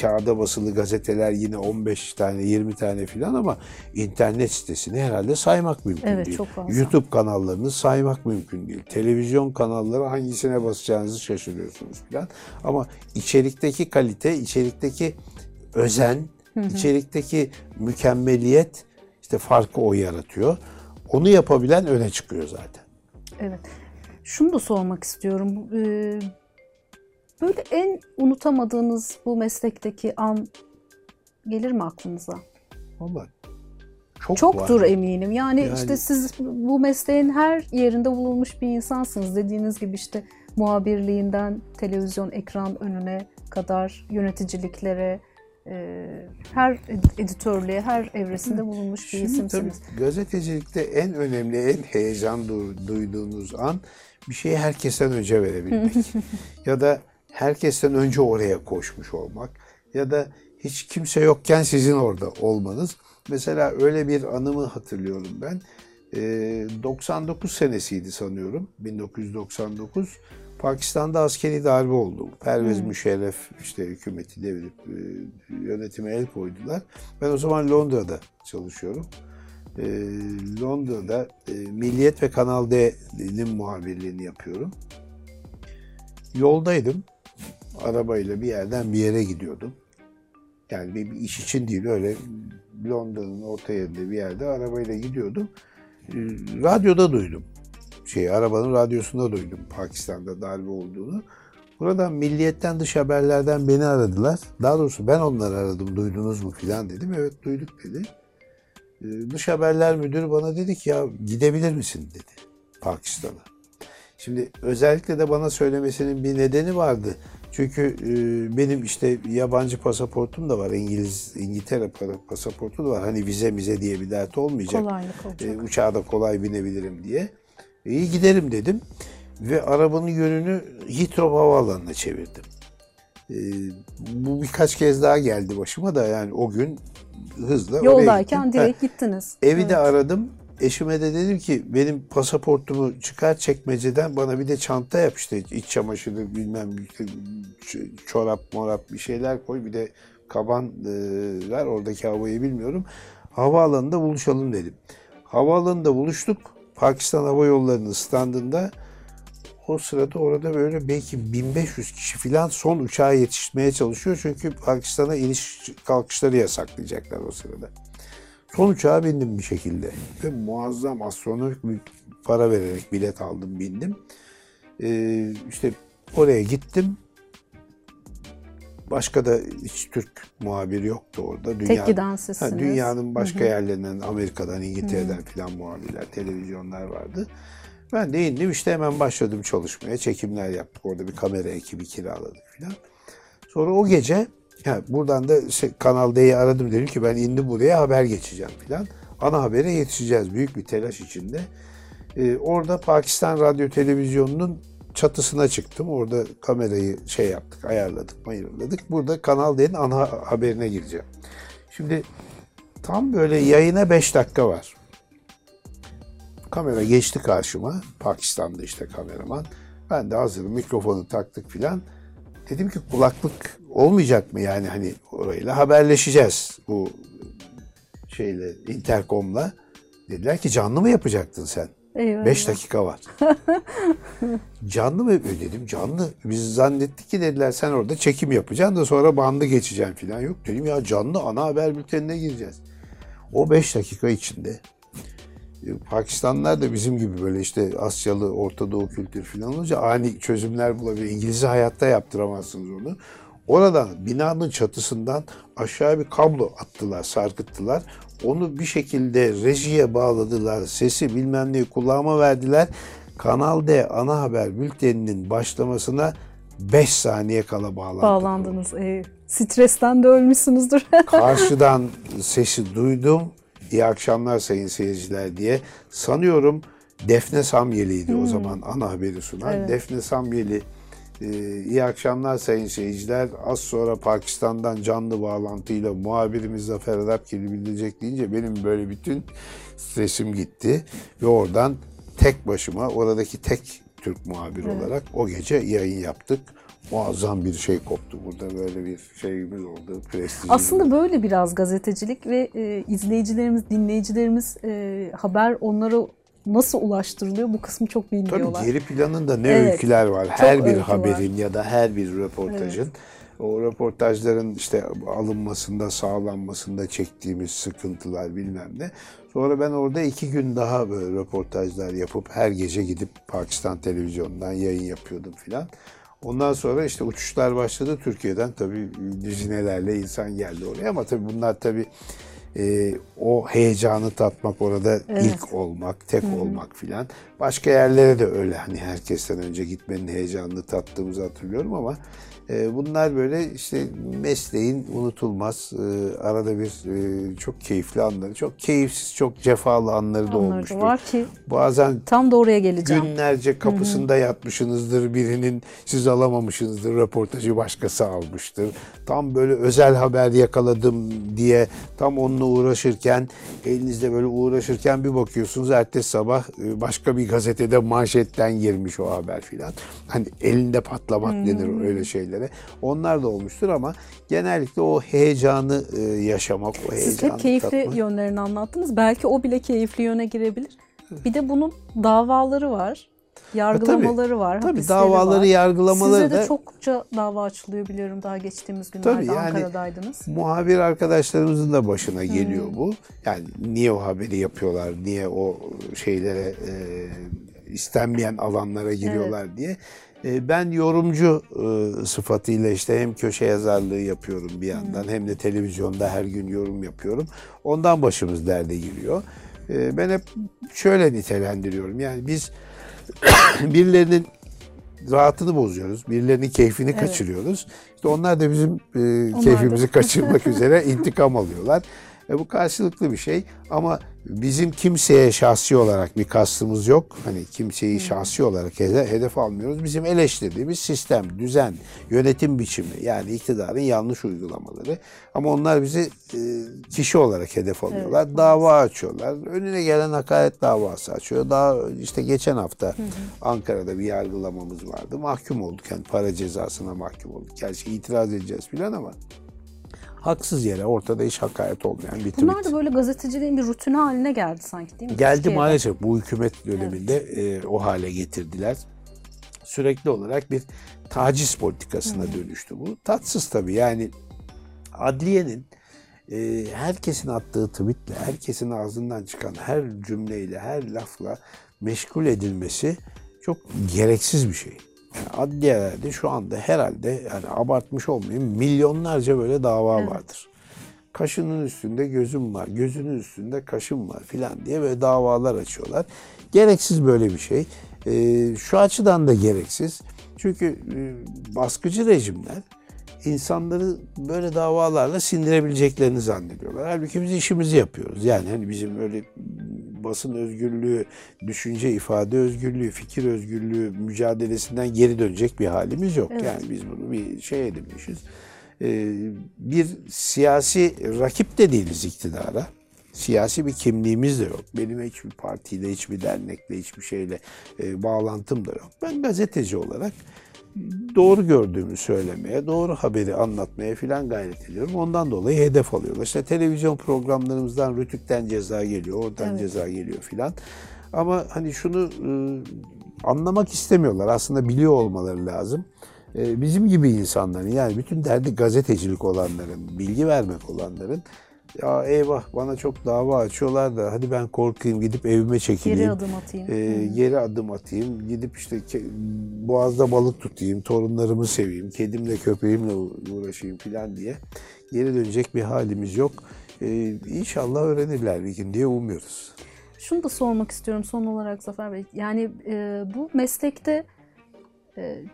kağıda basılı gazeteler yine 15 tane 20 tane filan ama internet sitesini herhalde saymak mümkün evet, değil. Çok fazla. YouTube kanallarını saymak mümkün değil. Televizyon kanalları hangisine basacağınızı şaşırıyorsunuz filan. Ama içerikteki kalite, içerikteki özen, hı hı. içerikteki mükemmeliyet işte farkı o yaratıyor. Onu yapabilen öne çıkıyor zaten. Evet. Şunu da sormak istiyorum. Ee, Böyle en unutamadığınız bu meslekteki an gelir mi aklınıza? Vallahi çok Çoktur var. eminim. Yani, yani işte siz bu mesleğin her yerinde bulunmuş bir insansınız. Dediğiniz gibi işte muhabirliğinden televizyon ekran önüne kadar yöneticiliklere, her editörlüğe, her evresinde bulunmuş bir Şimdi isimsiniz. Tabii gazetecilikte en önemli, en heyecan duyduğunuz an bir şeyi herkesten önce verebilmek. ya da herkesten önce oraya koşmuş olmak ya da hiç kimse yokken sizin orada olmanız. Mesela öyle bir anımı hatırlıyorum ben. E, 99 senesiydi sanıyorum. 1999. Pakistan'da askeri darbe oldu. Pervez hmm. Müşerref işte hükümeti devirip e, yönetime el koydular. Ben o zaman Londra'da çalışıyorum. E, Londra'da e, Milliyet ve Kanal D'nin muhabirliğini yapıyorum. Yoldaydım. Arabayla bir yerden bir yere gidiyordum. Yani bir, bir iş için değil öyle Londra'nın orta yerinde bir yerde arabayla gidiyordum. Radyoda duydum şey arabanın radyosunda duydum Pakistan'da darbe olduğunu. Buradan milliyetten dış haberlerden beni aradılar. Daha doğrusu ben onları aradım duydunuz mu filan dedim. Evet duyduk dedi. Ee, dış haberler müdürü bana dedi ki ya gidebilir misin dedi Pakistan'a. Şimdi özellikle de bana söylemesinin bir nedeni vardı. Çünkü e, benim işte yabancı pasaportum da var. İngiliz, İngiltere pasaportu da var. Hani vize mize diye bir dert olmayacak. Kolaylık olacak. E, uçağa da kolay binebilirim diye. İyi giderim dedim ve arabanın yönünü Heathrow Havaalanı'na çevirdim. Ee, bu birkaç kez daha geldi başıma da yani o gün hızla Yoldayken oraya direkt ha, gittiniz. Evi evet. de aradım. Eşime de dedim ki benim pasaportumu çıkar çekmeceden bana bir de çanta yap işte iç çamaşırı bilmem çorap morap bir şeyler koy bir de kaban e, ver oradaki havayı bilmiyorum. Havaalanında buluşalım dedim. Havaalanında buluştuk. Pakistan Hava Yolları'nın standında o sırada orada böyle belki 1500 kişi falan son uçağa yetişmeye çalışıyor. Çünkü Pakistan'a iniş kalkışları yasaklayacaklar o sırada. Son uçağa bindim bir şekilde. Ve muazzam astronomik bir para vererek bilet aldım bindim. Ee, işte oraya gittim. Başka da hiç Türk muhabir yoktu orada. Dünya, Tek. Ha, dünyanın başka Hı-hı. yerlerinden, Amerika'dan, İngiltere'den falan muhabirler, televizyonlar vardı. Ben de indim işte hemen başladım çalışmaya. Çekimler yaptık. Orada bir kamera ekibi kiraladık falan. Sonra o gece yani buradan da şey, Kanal D'yi aradım dedim ki ben indim buraya haber geçeceğim falan. Ana habere yetişeceğiz büyük bir telaş içinde. Ee, orada Pakistan Radyo Televizyonu'nun çatısına çıktım. Orada kamerayı şey yaptık, ayarladık, ayarladık. Burada Kanal D'nin ana haberine gireceğim. Şimdi tam böyle yayına 5 dakika var. Kamera geçti karşıma. Pakistan'da işte kameraman. Ben de hazırım. Mikrofonu taktık filan. Dedim ki kulaklık olmayacak mı yani hani orayla haberleşeceğiz bu şeyle interkomla. Dediler ki canlı mı yapacaktın sen? Eyvallah. Beş dakika var. canlı mı dedim canlı. Biz zannettik ki dediler sen orada çekim yapacaksın da sonra bandı geçeceksin falan. Yok dedim ya canlı ana haber bültenine gireceğiz. O beş dakika içinde e, Pakistanlılar da bizim gibi böyle işte Asyalı, Orta Doğu kültür falan olunca ani çözümler bulabilir. İngilizce hayatta yaptıramazsınız onu. Oradan binanın çatısından aşağı bir kablo attılar, sarkıttılar. Onu bir şekilde rejiye bağladılar. Sesi bilmem neyi kulağıma verdiler. Kanal D ana haber bülteninin başlamasına 5 saniye kala bağlandık. Bağlandınız. E, stresten de ölmüşsünüzdür. Karşıdan sesi duydum. İyi akşamlar sayın seyirciler diye. Sanıyorum Defne Samyeli'ydi hmm. o zaman ana haberi sunan. Evet. Defne Samyeli iyi akşamlar sayın seyirciler. Az sonra Pakistan'dan canlı bağlantıyla muhabirimiz Zafer Arapgil'i bildirecek deyince benim böyle bütün stresim gitti. Ve oradan tek başıma oradaki tek Türk muhabir evet. olarak o gece yayın yaptık. Muazzam bir şey koptu burada böyle bir şeyimiz oldu. Aslında böyle biraz gazetecilik ve e, izleyicilerimiz, dinleyicilerimiz e, haber onlara nasıl ulaştırılıyor bu kısmı çok bilmiyorlar. Tabii geri planında ne evet, öyküler var. Her bir haberin var. ya da her bir röportajın. Evet. O röportajların işte alınmasında, sağlanmasında çektiğimiz sıkıntılar bilmem ne. Sonra ben orada iki gün daha böyle röportajlar yapıp her gece gidip Pakistan televizyonundan yayın yapıyordum filan. Ondan sonra işte uçuşlar başladı Türkiye'den tabii düzinelerle insan geldi oraya ama tabii bunlar tabii e, o heyecanı tatmak orada evet. ilk olmak, tek Hı-hı. olmak filan. Başka yerlere de öyle hani herkesten önce gitmenin heyecanını tattığımızı hatırlıyorum ama bunlar böyle işte mesleğin unutulmaz e, arada bir e, çok keyifli anları, çok keyifsiz, çok cefalı anları da Onları da olmuştur. var ki Bazen tam da oraya geleceğim. günlerce kapısında yatmışsınızdır, birinin siz alamamışsınızdır, röportajı başkası almıştır. Tam böyle özel haber yakaladım diye tam onunla uğraşırken, elinizde böyle uğraşırken bir bakıyorsunuz ertesi sabah e, başka bir gazetede manşetten girmiş o haber filan. Hani elinde patlamak denir öyle şeylere. Onlar da olmuştur ama genellikle o heyecanı e, yaşamak, o heyecanı Siz hep keyifli tatmak. yönlerini anlattınız. Belki o bile keyifli yöne girebilir. Bir de bunun davaları var. Yargılamaları var. Tabii hapisleri davaları, var. yargılamaları Size de da çokça dava açılıyor biliyorum daha geçtiğimiz günlerde Tabii yani- Ankara'daydınız. muhabir arkadaşlarımızın da başına geliyor bu. Yani niye o haberi yapıyorlar, niye o şeylere e, istenmeyen alanlara giriyorlar diye. E, ben yorumcu e, sıfatıyla işte hem köşe yazarlığı yapıyorum bir yandan hem de televizyonda her gün yorum yapıyorum. Ondan başımız derde giriyor. E, ben hep şöyle nitelendiriyorum. Yani biz birilerinin rahatını bozuyoruz. Birilerinin keyfini kaçırıyoruz. İşte onlar da bizim e, keyfimizi kaçırmak üzere intikam alıyorlar. E, bu karşılıklı bir şey ama bizim kimseye şahsi olarak bir kastımız yok. Hani kimseyi şahsi olarak hede- hedef almıyoruz. Bizim eleştirdiğimiz sistem, düzen, yönetim biçimi yani iktidarın yanlış uygulamaları. Ama onlar bizi e, kişi olarak hedef alıyorlar. Dava açıyorlar. Önüne gelen hakaret davası açıyor. Daha işte geçen hafta Ankara'da bir yargılamamız vardı. Mahkum olduk yani para cezasına mahkum olduk. Gerçi itiraz edeceğiz filan ama haksız yere ortada hiç hakaret olmayan bir tweet. Bunlar da böyle gazeteciliğin bir rutini haline geldi sanki değil mi? Geldi Türkiye'de? maalesef bu hükümet döneminde e, o hale getirdiler. Sürekli olarak bir taciz politikasına dönüştü bu. Tatsız tabii yani adliyenin e, herkesin attığı tweetle, herkesin ağzından çıkan her cümleyle, her lafla meşgul edilmesi çok gereksiz bir şey. Adliyelerde şu anda herhalde yani abartmış olmayayım milyonlarca böyle dava vardır. Kaşının üstünde gözüm var, gözünün üstünde kaşım var filan diye böyle davalar açıyorlar. Gereksiz böyle bir şey. Ee, şu açıdan da gereksiz. Çünkü e, baskıcı rejimler insanları böyle davalarla sindirebileceklerini zannediyorlar. Halbuki biz işimizi yapıyoruz. Yani hani bizim öyle basın özgürlüğü, düşünce ifade özgürlüğü, fikir özgürlüğü mücadelesinden geri dönecek bir halimiz yok. Yani biz bunu bir şey edinmişiz. Ee, bir siyasi rakip de değiliz iktidara. Siyasi bir kimliğimiz de yok. Benim hiçbir partiyle, hiçbir dernekle, hiçbir şeyle e, bağlantım da yok. Ben gazeteci olarak doğru gördüğümü söylemeye, doğru haberi anlatmaya filan gayret ediyorum. Ondan dolayı hedef alıyorlar. İşte televizyon programlarımızdan Rütük'ten ceza geliyor, oradan ceza geliyor filan. Ama hani şunu e, anlamak istemiyorlar. Aslında biliyor olmaları lazım. E, bizim gibi insanların yani bütün derdi gazetecilik olanların, bilgi vermek olanların ya eyvah bana çok dava açıyorlar da hadi ben korkayım gidip evime çekileyim. Geri adım atayım. Ee, geri adım atayım. Gidip işte boğazda balık tutayım. Torunlarımı seveyim. Kedimle köpeğimle uğraşayım falan diye. Geri dönecek bir halimiz yok. Ee, inşallah öğrenirler bir gün diye umuyoruz. Şunu da sormak istiyorum son olarak Zafer Bey. Yani e, bu meslekte e,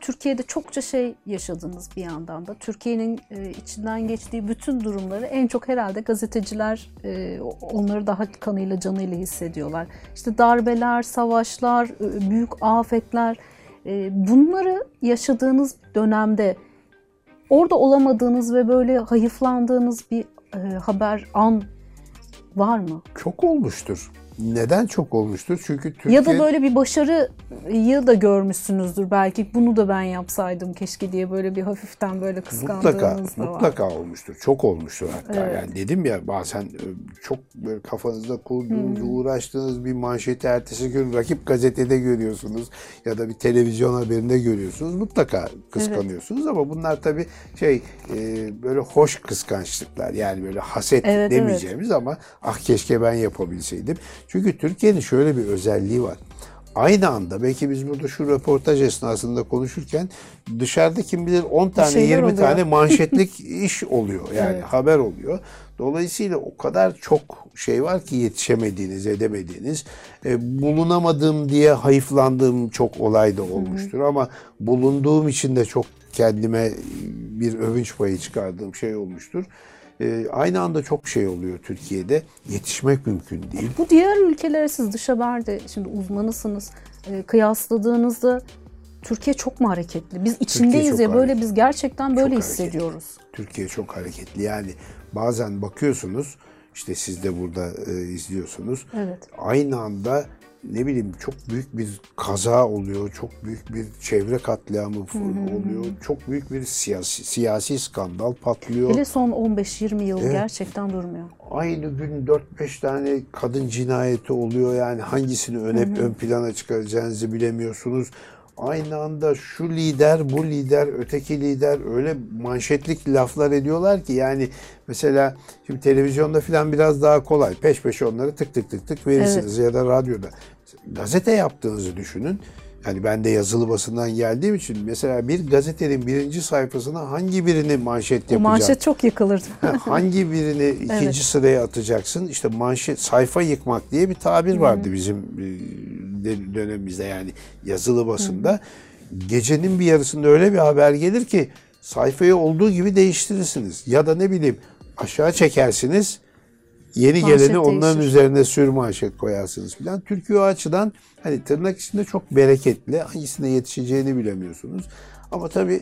Türkiye'de çokça şey yaşadınız bir yandan da. Türkiye'nin e, içinden geçtiği bütün durumları en çok herhalde gazeteciler e, onları daha kanıyla canıyla hissediyorlar. İşte darbeler, savaşlar, e, büyük afetler. Bunları yaşadığınız dönemde orada olamadığınız ve böyle hayıflandığınız bir haber an var mı? Çok olmuştur. Neden çok olmuştur? Çünkü Türkiye... Ya da böyle bir başarıyı da görmüşsünüzdür belki. Bunu da ben yapsaydım keşke diye böyle bir hafiften böyle kıskandığınız Mutlaka, da var. mutlaka olmuştur. Çok olmuştur hatta. Evet. Yani dedim ya bazen e, çok böyle kafanızda kurduğunuz, uğraştığınız bir manşeti ertesi gün rakip gazetede görüyorsunuz ya da bir televizyon haberinde görüyorsunuz. Mutlaka kıskanıyorsunuz ama bunlar tabii şey e, böyle hoş kıskançlıklar. Yani böyle haset Evet, demeyeceğimiz ama ah keşke ben yapabilseydim. Çünkü Türkiye'nin şöyle bir özelliği var. aynı anda belki biz burada şu röportaj esnasında konuşurken dışarıda kim bilir 10 tane 20 oluyor. tane manşetlik iş oluyor. Yani Evet. haber oluyor. Dolayısıyla o kadar çok şey var ki yetişemediğiniz, edemediğiniz. E, bulunamadım diye hayıflandığım çok olay da olmuştur ama bulunduğum için de çok kendime bir övünç payı çıkardığım şey olmuştur. E, aynı anda çok şey oluyor Türkiye'de. Yetişmek mümkün değil. Bu diğer ülkelere siz dış haberde şimdi uzmanısınız. E, kıyasladığınızda Türkiye çok mu hareketli? Biz içindeyiz ya böyle hareketli. biz gerçekten böyle Çok hissediyoruz. Türkiye çok hareketli. Yani bazen bakıyorsunuz işte siz de burada e, izliyorsunuz. Evet. Aynı anda ne bileyim çok büyük bir kaza oluyor. Çok büyük bir çevre katliamı oluyor. Çok büyük bir siyasi, siyasi skandal patlıyor. Hele son 15-20 yıl gerçekten durmuyor. Aynı gün 4-5 tane kadın cinayeti oluyor. Yani hangisini ön, ön plana çıkaracağınızı bilemiyorsunuz. Aynı anda şu lider, bu lider, öteki lider öyle manşetlik laflar ediyorlar ki yani mesela şimdi televizyonda falan biraz daha kolay. Peş peşe onları tık tık tık tık verirsiniz ya da radyoda. Gazete yaptığınızı düşünün. Yani ben de yazılı basından geldiğim için mesela bir gazetenin birinci sayfasına hangi birini manşet O yapacağım? manşet çok yıkılırdı. Hangi birini ikinci Evet. sıraya atacaksın? İşte manşet sayfa yıkmak diye bir tabir vardı bizim e, de- dönemimizde yani yazılı basında. Gecenin bir yarısında öyle bir haber gelir ki sayfayı olduğu gibi değiştirirsiniz. Ya da ne bileyim aşağı çekersiniz. Yeni Manşet geleni onların değişir. üzerine sür manşet koyarsınız filan. Türkiye o açıdan hani tırnak içinde çok bereketli. Hangisine yetişeceğini bilemiyorsunuz. Ama tabii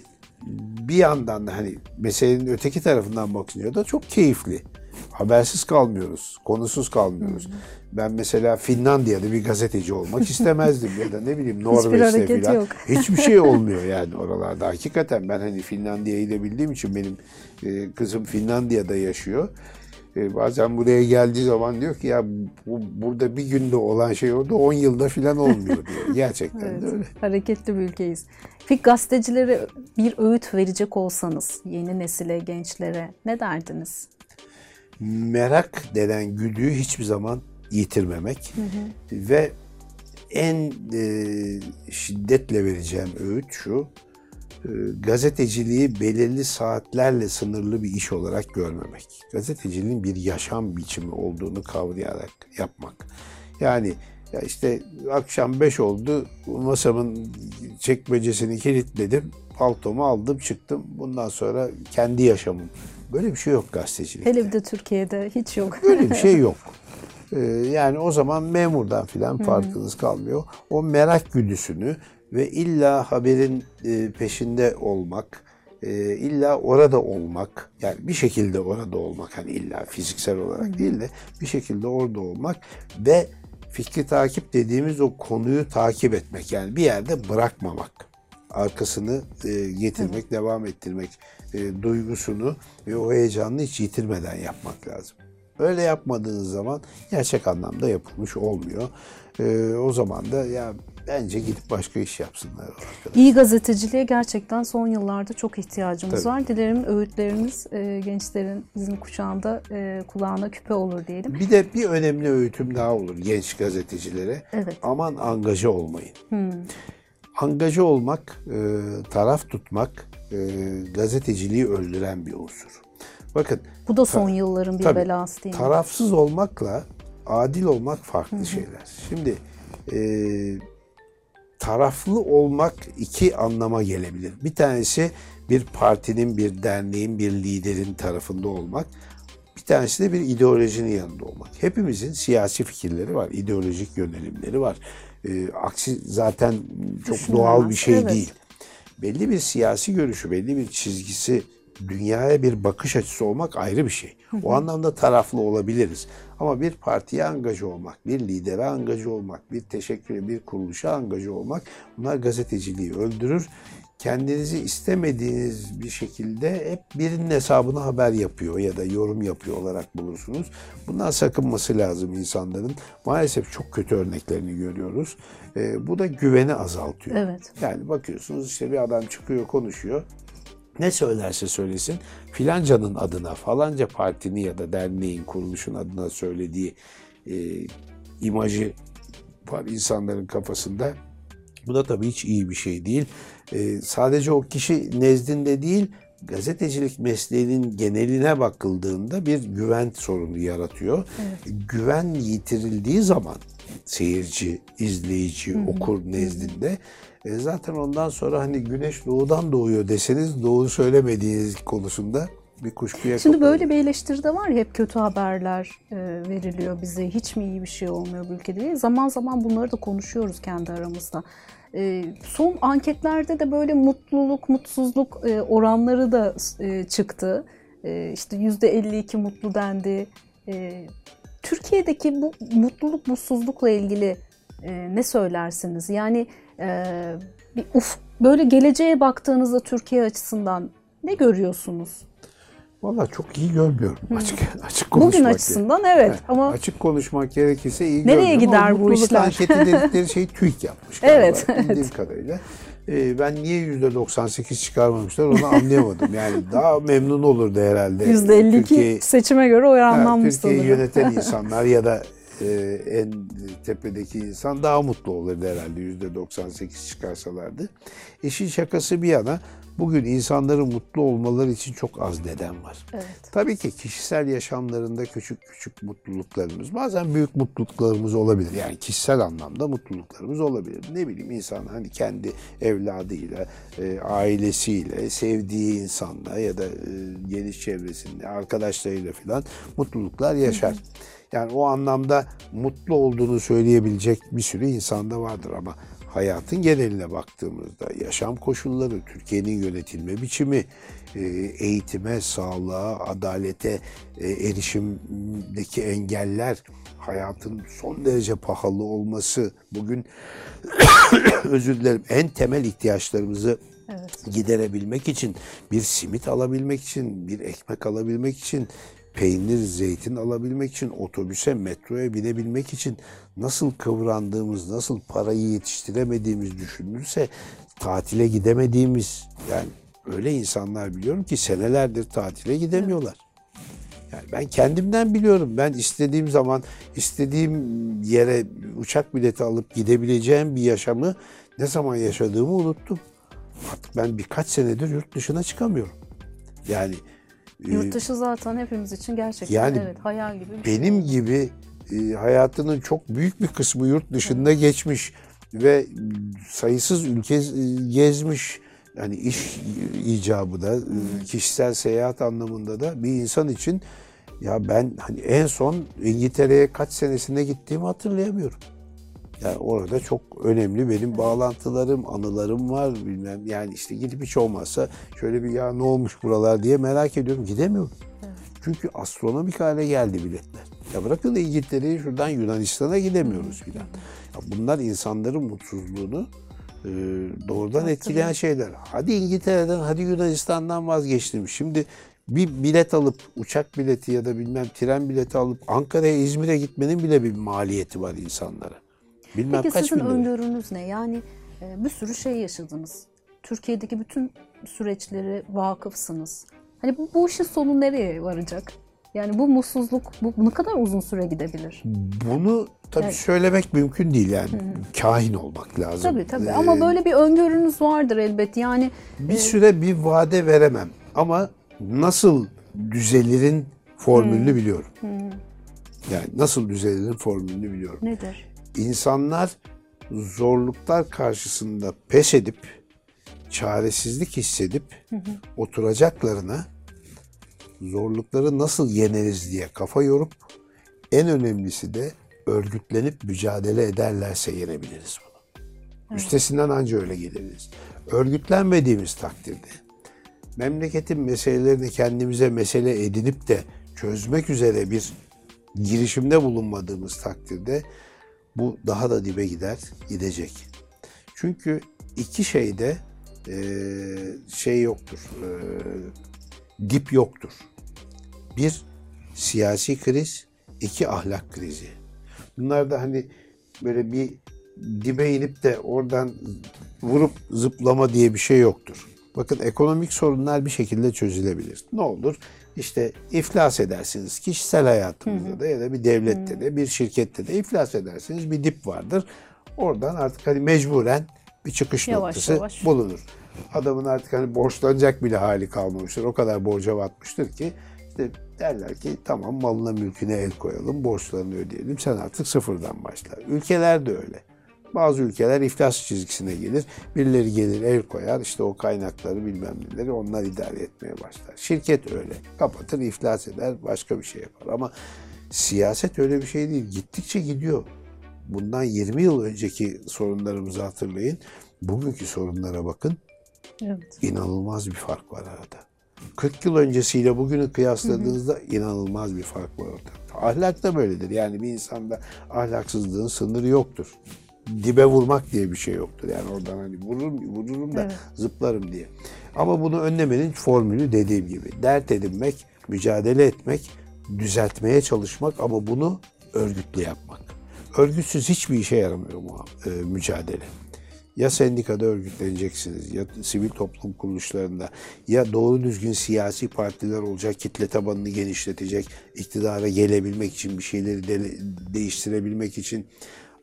bir yandan da hani meselenin öteki tarafından bakınca da çok keyifli. Habersiz kalmıyoruz, konusuz kalmıyoruz. Ben mesela Finlandiya'da bir gazeteci olmak istemezdim ya da ne bileyim Norveç'te falan. yok. Hiçbir şey olmuyor yani oralarda. Hakikaten ben hani Finlandiya'yı da bildiğim için benim e, kızım Finlandiya'da yaşıyor. E, bazen buraya geldiği zaman diyor ki ya bu, burada bir günde olan şey orada 10 yılda falan olmuyor diyor. Gerçekten de öyle. Hareketli bir ülkeyiz. Peki gazetecilere bir öğüt verecek olsanız yeni nesile, gençlere ne derdiniz? merak denen güdüyü hiçbir zaman yitirmemek ve en e, şiddetle vereceğim öğüt şu gazeteciliği belirli saatlerle sınırlı bir iş olarak görmemek. Gazeteciliğin bir yaşam biçimi olduğunu kavrayarak yapmak. Yani ya işte akşam 5 oldu masamın çekmecesini kilitledim paltomu aldım çıktım bundan sonra kendi yaşamım. Böyle bir şey yok gazetecilikte. Hele bir de Türkiye'de hiç yok. Böyle bir şey yok. Ee, yani o zaman memurdan filan farkınız kalmıyor. O merak güdüsünü ve illa haberin e, peşinde olmak, e, illa orada olmak, yani bir şekilde orada olmak, hani illa fiziksel olarak değil de bir şekilde orada olmak ve fikri takip dediğimiz o konuyu takip etmek, yani bir yerde bırakmamak arkasını e, getirmek, devam ettirmek e, duygusunu ve o heyecanını hiç yitirmeden yapmak lazım. Öyle yapmadığınız zaman gerçek anlamda yapılmış olmuyor. E, o zaman da ya bence gidip başka iş yapsınlar. arkadaşlar. İyi gazeteciliğe gerçekten son yıllarda çok ihtiyacımız Tabii. var. Dilerim öğütleriniz e, gençlerin bizim kuşağında e, kulağına küpe olur diyelim. Bir de bir önemli öğütüm daha olur genç gazetecilere. Evet. Aman angaja olmayın. Angaja olmak, e, taraf tutmak e, gazeteciliği öldüren bir unsur. Bakın Bu da son yılların bir Tabii. belası değil mi? tarafsız olmakla adil olmak farklı şeyler. Şimdi e, taraflı olmak iki anlama gelebilir. Bir tanesi bir partinin, bir derneğin, bir liderin tarafında olmak. Bir tanesi de bir ideolojinin yanında olmak. Hepimizin siyasi fikirleri var, ideolojik yönelimleri var. E, aksi zaten çok doğal bir şey Evet. değil. Belli bir siyasi görüşü, belli bir çizgisi, dünyaya bir bakış açısı olmak ayrı bir şey. O anlamda taraflı olabiliriz. Ama bir partiye angaja olmak, bir lidere angaja olmak, bir teşekküre, bir kuruluşa angaja olmak bunlar gazeteciliği öldürür. Kendinizi istemediğiniz bir şekilde hep birinin hesabına haber yapıyor ya da yorum yapıyor olarak bulursunuz. Bundan sakınması lazım insanların. Maalesef çok kötü örneklerini görüyoruz. Ee, bu da güveni azaltıyor. Evet. Yani bakıyorsunuz işte bir adam çıkıyor konuşuyor. Ne söylerse söylesin filancanın adına falanca partinin ya da derneğin kuruluşun adına söylediği e, imajı var insanların kafasında. Bu da tabii hiç iyi bir şey değil. Ee, sadece o kişi nezdinde değil, gazetecilik mesleğinin geneline bakıldığında bir güven sorunu yaratıyor. Evet. Güven yitirildiği zaman seyirci, izleyici, Hı-hı. okur nezdinde e, zaten ondan sonra hani güneş doğudan doğuyor deseniz doğru söylemediğiniz konusunda bir kuşkuya Şimdi kapılıyor. böyle bir eleştiri de var ya hep kötü haberler e, veriliyor bize. Hiç mi iyi bir şey olmuyor bu ülkede Zaman zaman bunları da konuşuyoruz kendi aramızda. E, son anketlerde de böyle mutluluk, mutsuzluk e, oranları da e, çıktı. E, işte %52 mutlu dendi. E, Türkiye'deki bu mutluluk, mutsuzlukla ilgili e, ne söylersiniz? Yani e, bir uf, böyle geleceğe baktığınızda Türkiye açısından ne görüyorsunuz? Valla çok iyi görmüyorum açık açık konuşmak. Bugün açısından evet yani, ama açık konuşmak gerekirse iyi Nereye gider bu işler? anketi dedikleri şey TÜİK yapmış evet, bildiğim evet. kadarıyla. Ee, ben niye yüzde 98 çıkarmamışlar onu anlayamadım. Yani daha memnun olurdu herhalde. Yüzde 52 seçime göre oranlanmış evet, Türkiye'yi yöneten insanlar ya da e, en tepedeki insan daha mutlu olurdu herhalde yüzde 98 çıkarsalardı. İşin şakası bir yana bugün insanların mutlu olmaları için çok az neden var. Evet. Tabii ki kişisel yaşamlarında küçük küçük mutluluklarımız, bazen büyük mutluluklarımız olabilir. Yani kişisel anlamda mutluluklarımız olabilir. Ne bileyim insan hani kendi evladıyla, e, ailesiyle, sevdiği insanla ya da e, geniş çevresinde, arkadaşlarıyla falan mutluluklar yaşar. Hı hı. Yani o anlamda mutlu olduğunu söyleyebilecek bir sürü insanda vardır ama hayatın geneline baktığımızda yaşam koşulları, Türkiye'nin yönetilme biçimi, e, eğitime, sağlığa, adalete e, erişimdeki engeller, hayatın son derece pahalı olması, bugün özür dilerim en temel ihtiyaçlarımızı evet. giderebilmek için, bir simit alabilmek için, bir ekmek alabilmek için, peynir, zeytin alabilmek için, otobüse, metroya binebilmek için nasıl kıvrandığımız, nasıl parayı yetiştiremediğimiz düşünülürse tatile gidemediğimiz yani öyle insanlar biliyorum ki senelerdir tatile gidemiyorlar. Yani ben kendimden biliyorum. Ben istediğim zaman istediğim yere uçak bileti alıp gidebileceğim bir yaşamı ne zaman yaşadığımı unuttum. Artık ben birkaç senedir yurt dışına çıkamıyorum. Yani Yurt dışı zaten hepimiz için gerçekten yani evet hayal gibi bir şey benim şey. gibi e, hayatının çok büyük bir kısmı yurt dışında evet. geçmiş ve sayısız ülke gezmiş. Yani iş icabı da, e, kişisel seyahat anlamında da bir insan için ya ben hani en son İngiltere'ye kaç senesinde gittiğimi hatırlayamıyorum. Yani orada çok önemli benim bağlantılarım, anılarım var bilmem. Yani işte gidip hiç olmazsa şöyle bir ya ne olmuş buralar diye merak ediyorum. Gidemiyorum. Evet. Çünkü astronomik hale geldi biletler. Ya bırakın da İngiltere'yi şuradan Yunanistan'a gidemiyoruz filan. Bunlar insanların mutsuzluğunu e, doğrudan etkileyen şeyler. Hadi İngiltere'den, hadi Yunanistan'dan vazgeçtim. Şimdi bir bilet alıp uçak bileti ya da bilmem tren bileti alıp Ankara'ya İzmir'e gitmenin bile bir maliyeti var insanlara. Bilmem Peki kaç sizin öngörünüz ne? Yani e, bir sürü şey yaşadınız. Türkiye'deki bütün süreçleri vakıfsınız. Hani bu, bu işin sonu nereye varacak? Yani bu mutsuzluk bu ne kadar uzun süre gidebilir? Bunu tabii evet. söylemek mümkün değil yani. Hı-hı. Kahin olmak lazım. Tabii tabii ee, ama böyle bir öngörünüz vardır elbet. Yani bir e... süre bir vade veremem ama nasıl düzelirin formülünü Hı-hı. biliyorum. Hı-hı. Yani nasıl düzelirin formülünü biliyorum. Nedir? İnsanlar zorluklar karşısında pes edip çaresizlik hissedip hı hı. oturacaklarına zorlukları nasıl yeneriz diye kafa yorup en önemlisi de örgütlenip mücadele ederlerse yenebiliriz bunu. Evet. Üstesinden anca öyle gelebiliriz. Örgütlenmediğimiz takdirde memleketin meselelerini kendimize mesele edinip de çözmek üzere bir girişimde bulunmadığımız takdirde bu daha da dibe gider, gidecek. Çünkü iki şeyde e, şey yoktur, e, dip yoktur. Bir, siyasi kriz, iki ahlak krizi. Bunlar da hani böyle bir dibe inip de oradan vurup zıplama diye bir şey yoktur. Bakın ekonomik sorunlar bir şekilde çözülebilir. Ne olur? İşte iflas edersiniz. Kişisel hayatınızda da ya da bir devlette de bir şirkette de iflas edersiniz. Bir dip vardır. Oradan artık hani mecburen bir çıkış Yavaş noktası yavaş. bulunur. Adamın artık hani borçlanacak bile hali kalmamıştır. O kadar borca batmıştır ki işte derler ki tamam malına mülküne el koyalım, borçlarını ödeyelim. Sen artık sıfırdan başla. Ülkeler de öyle. Bazı ülkeler iflas çizgisine gelir. Birileri gelir el koyar işte o kaynakları bilmem neleri onlar idare etmeye başlar. Şirket öyle. Kapatır iflas eder başka bir şey yapar. Ama siyaset öyle bir şey değil. Gittikçe gidiyor. Bundan 20 yıl önceki sorunlarımızı hatırlayın. Bugünkü sorunlara bakın. Evet. İnanılmaz bir fark var arada. 40 yıl öncesiyle bugünü kıyasladığınızda inanılmaz bir fark var orada. Ahlak da böyledir. Yani bir insanda ahlaksızlığın sınırı yoktur. Dibe vurmak diye bir şey yoktur. Yani oradan hani vururum, vururum da Evet. zıplarım diye. Ama bunu önlemenin formülü dediğim gibi. Dert edinmek, mücadele etmek, düzeltmeye çalışmak ama bunu örgütlü yapmak. Örgütsüz hiçbir işe yaramıyor bu e, mücadele. Ya sendikada örgütleneceksiniz, ya sivil toplum kuruluşlarında, ya doğru düzgün siyasi partiler olacak, kitle tabanını genişletecek, iktidara gelebilmek için, bir şeyleri de- değiştirebilmek için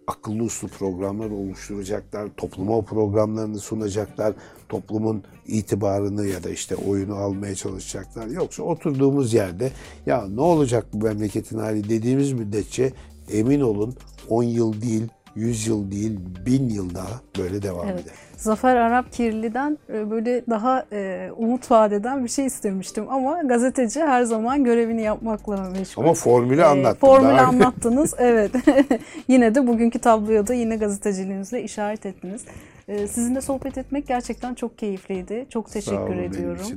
akıllı uslu programlar oluşturacaklar, topluma o programlarını sunacaklar, toplumun itibarını ya da işte oyunu almaya çalışacaklar. Yoksa oturduğumuz yerde ya ne olacak bu memleketin hali dediğimiz müddetçe emin olun 10 yıl değil, 100 yıl değil, 1000 yıl daha böyle devam Evet. eder. Zafer Arap Kirli'den e, böyle daha e, umut vadeden bir şey istemiştim ama gazeteci her zaman görevini yapmakla meşgul. Ama formülü E, anlattım. Formülü Daha- anlattınız. evet. yine de bugünkü tabloya da yine gazeteciliğinizle işaret ettiniz. E, sizinle sohbet etmek gerçekten çok keyifliydi. Çok Sağ teşekkür olun, ediyorum.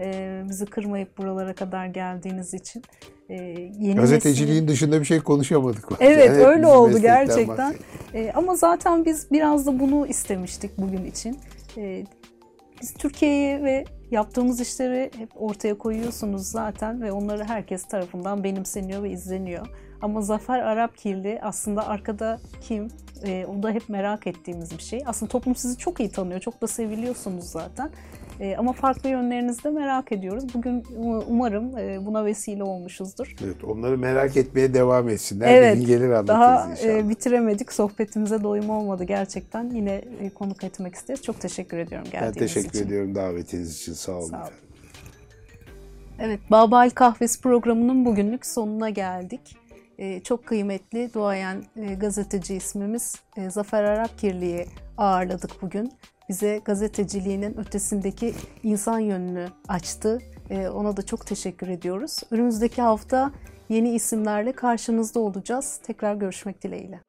E, bizi kırmayıp buralara kadar geldiğiniz için. E, yeni Gazeteciliğin nesil- dışında bir şey konuşamadık. Evet Yani öyle oldu gerçekten. Ee, ama zaten biz biraz da bunu istemiştik bugün için. Ee, biz Türkiye'yi ve yaptığımız işleri hep ortaya koyuyorsunuz zaten ve onları herkes tarafından benimseniyor ve izleniyor. Ama Zafer Arap Kirli aslında arkada kim? Ee, o da hep merak ettiğimiz bir şey. Aslında toplum sizi çok iyi tanıyor, çok da seviliyorsunuz zaten. Ee, ama farklı yönlerinizi de merak ediyoruz. Bugün um- umarım e, buna vesile olmuşuzdur. Evet, onları merak etmeye devam etsinler. Evet, Bir gün gelir anlatırız Daha inşallah. e, bitiremedik. Sohbetimize doyum olmadı gerçekten. Yine e, konuk etmek isteriz. Çok teşekkür ediyorum ben geldiğiniz teşekkür için. ediyorum davetiniz için. Sağ olun. Sağ olun. efendim. Evet, Babal Kahvesi programının bugünlük sonuna geldik. E, çok kıymetli duayen e, gazeteci ismimiz e, Zafer Arap Kirli'yi ağırladık bugün. Bize gazeteciliğinin ötesindeki insan yönünü açtı. E, ona da çok teşekkür ediyoruz. Önümüzdeki hafta yeni isimlerle karşınızda olacağız. Tekrar görüşmek dileğiyle.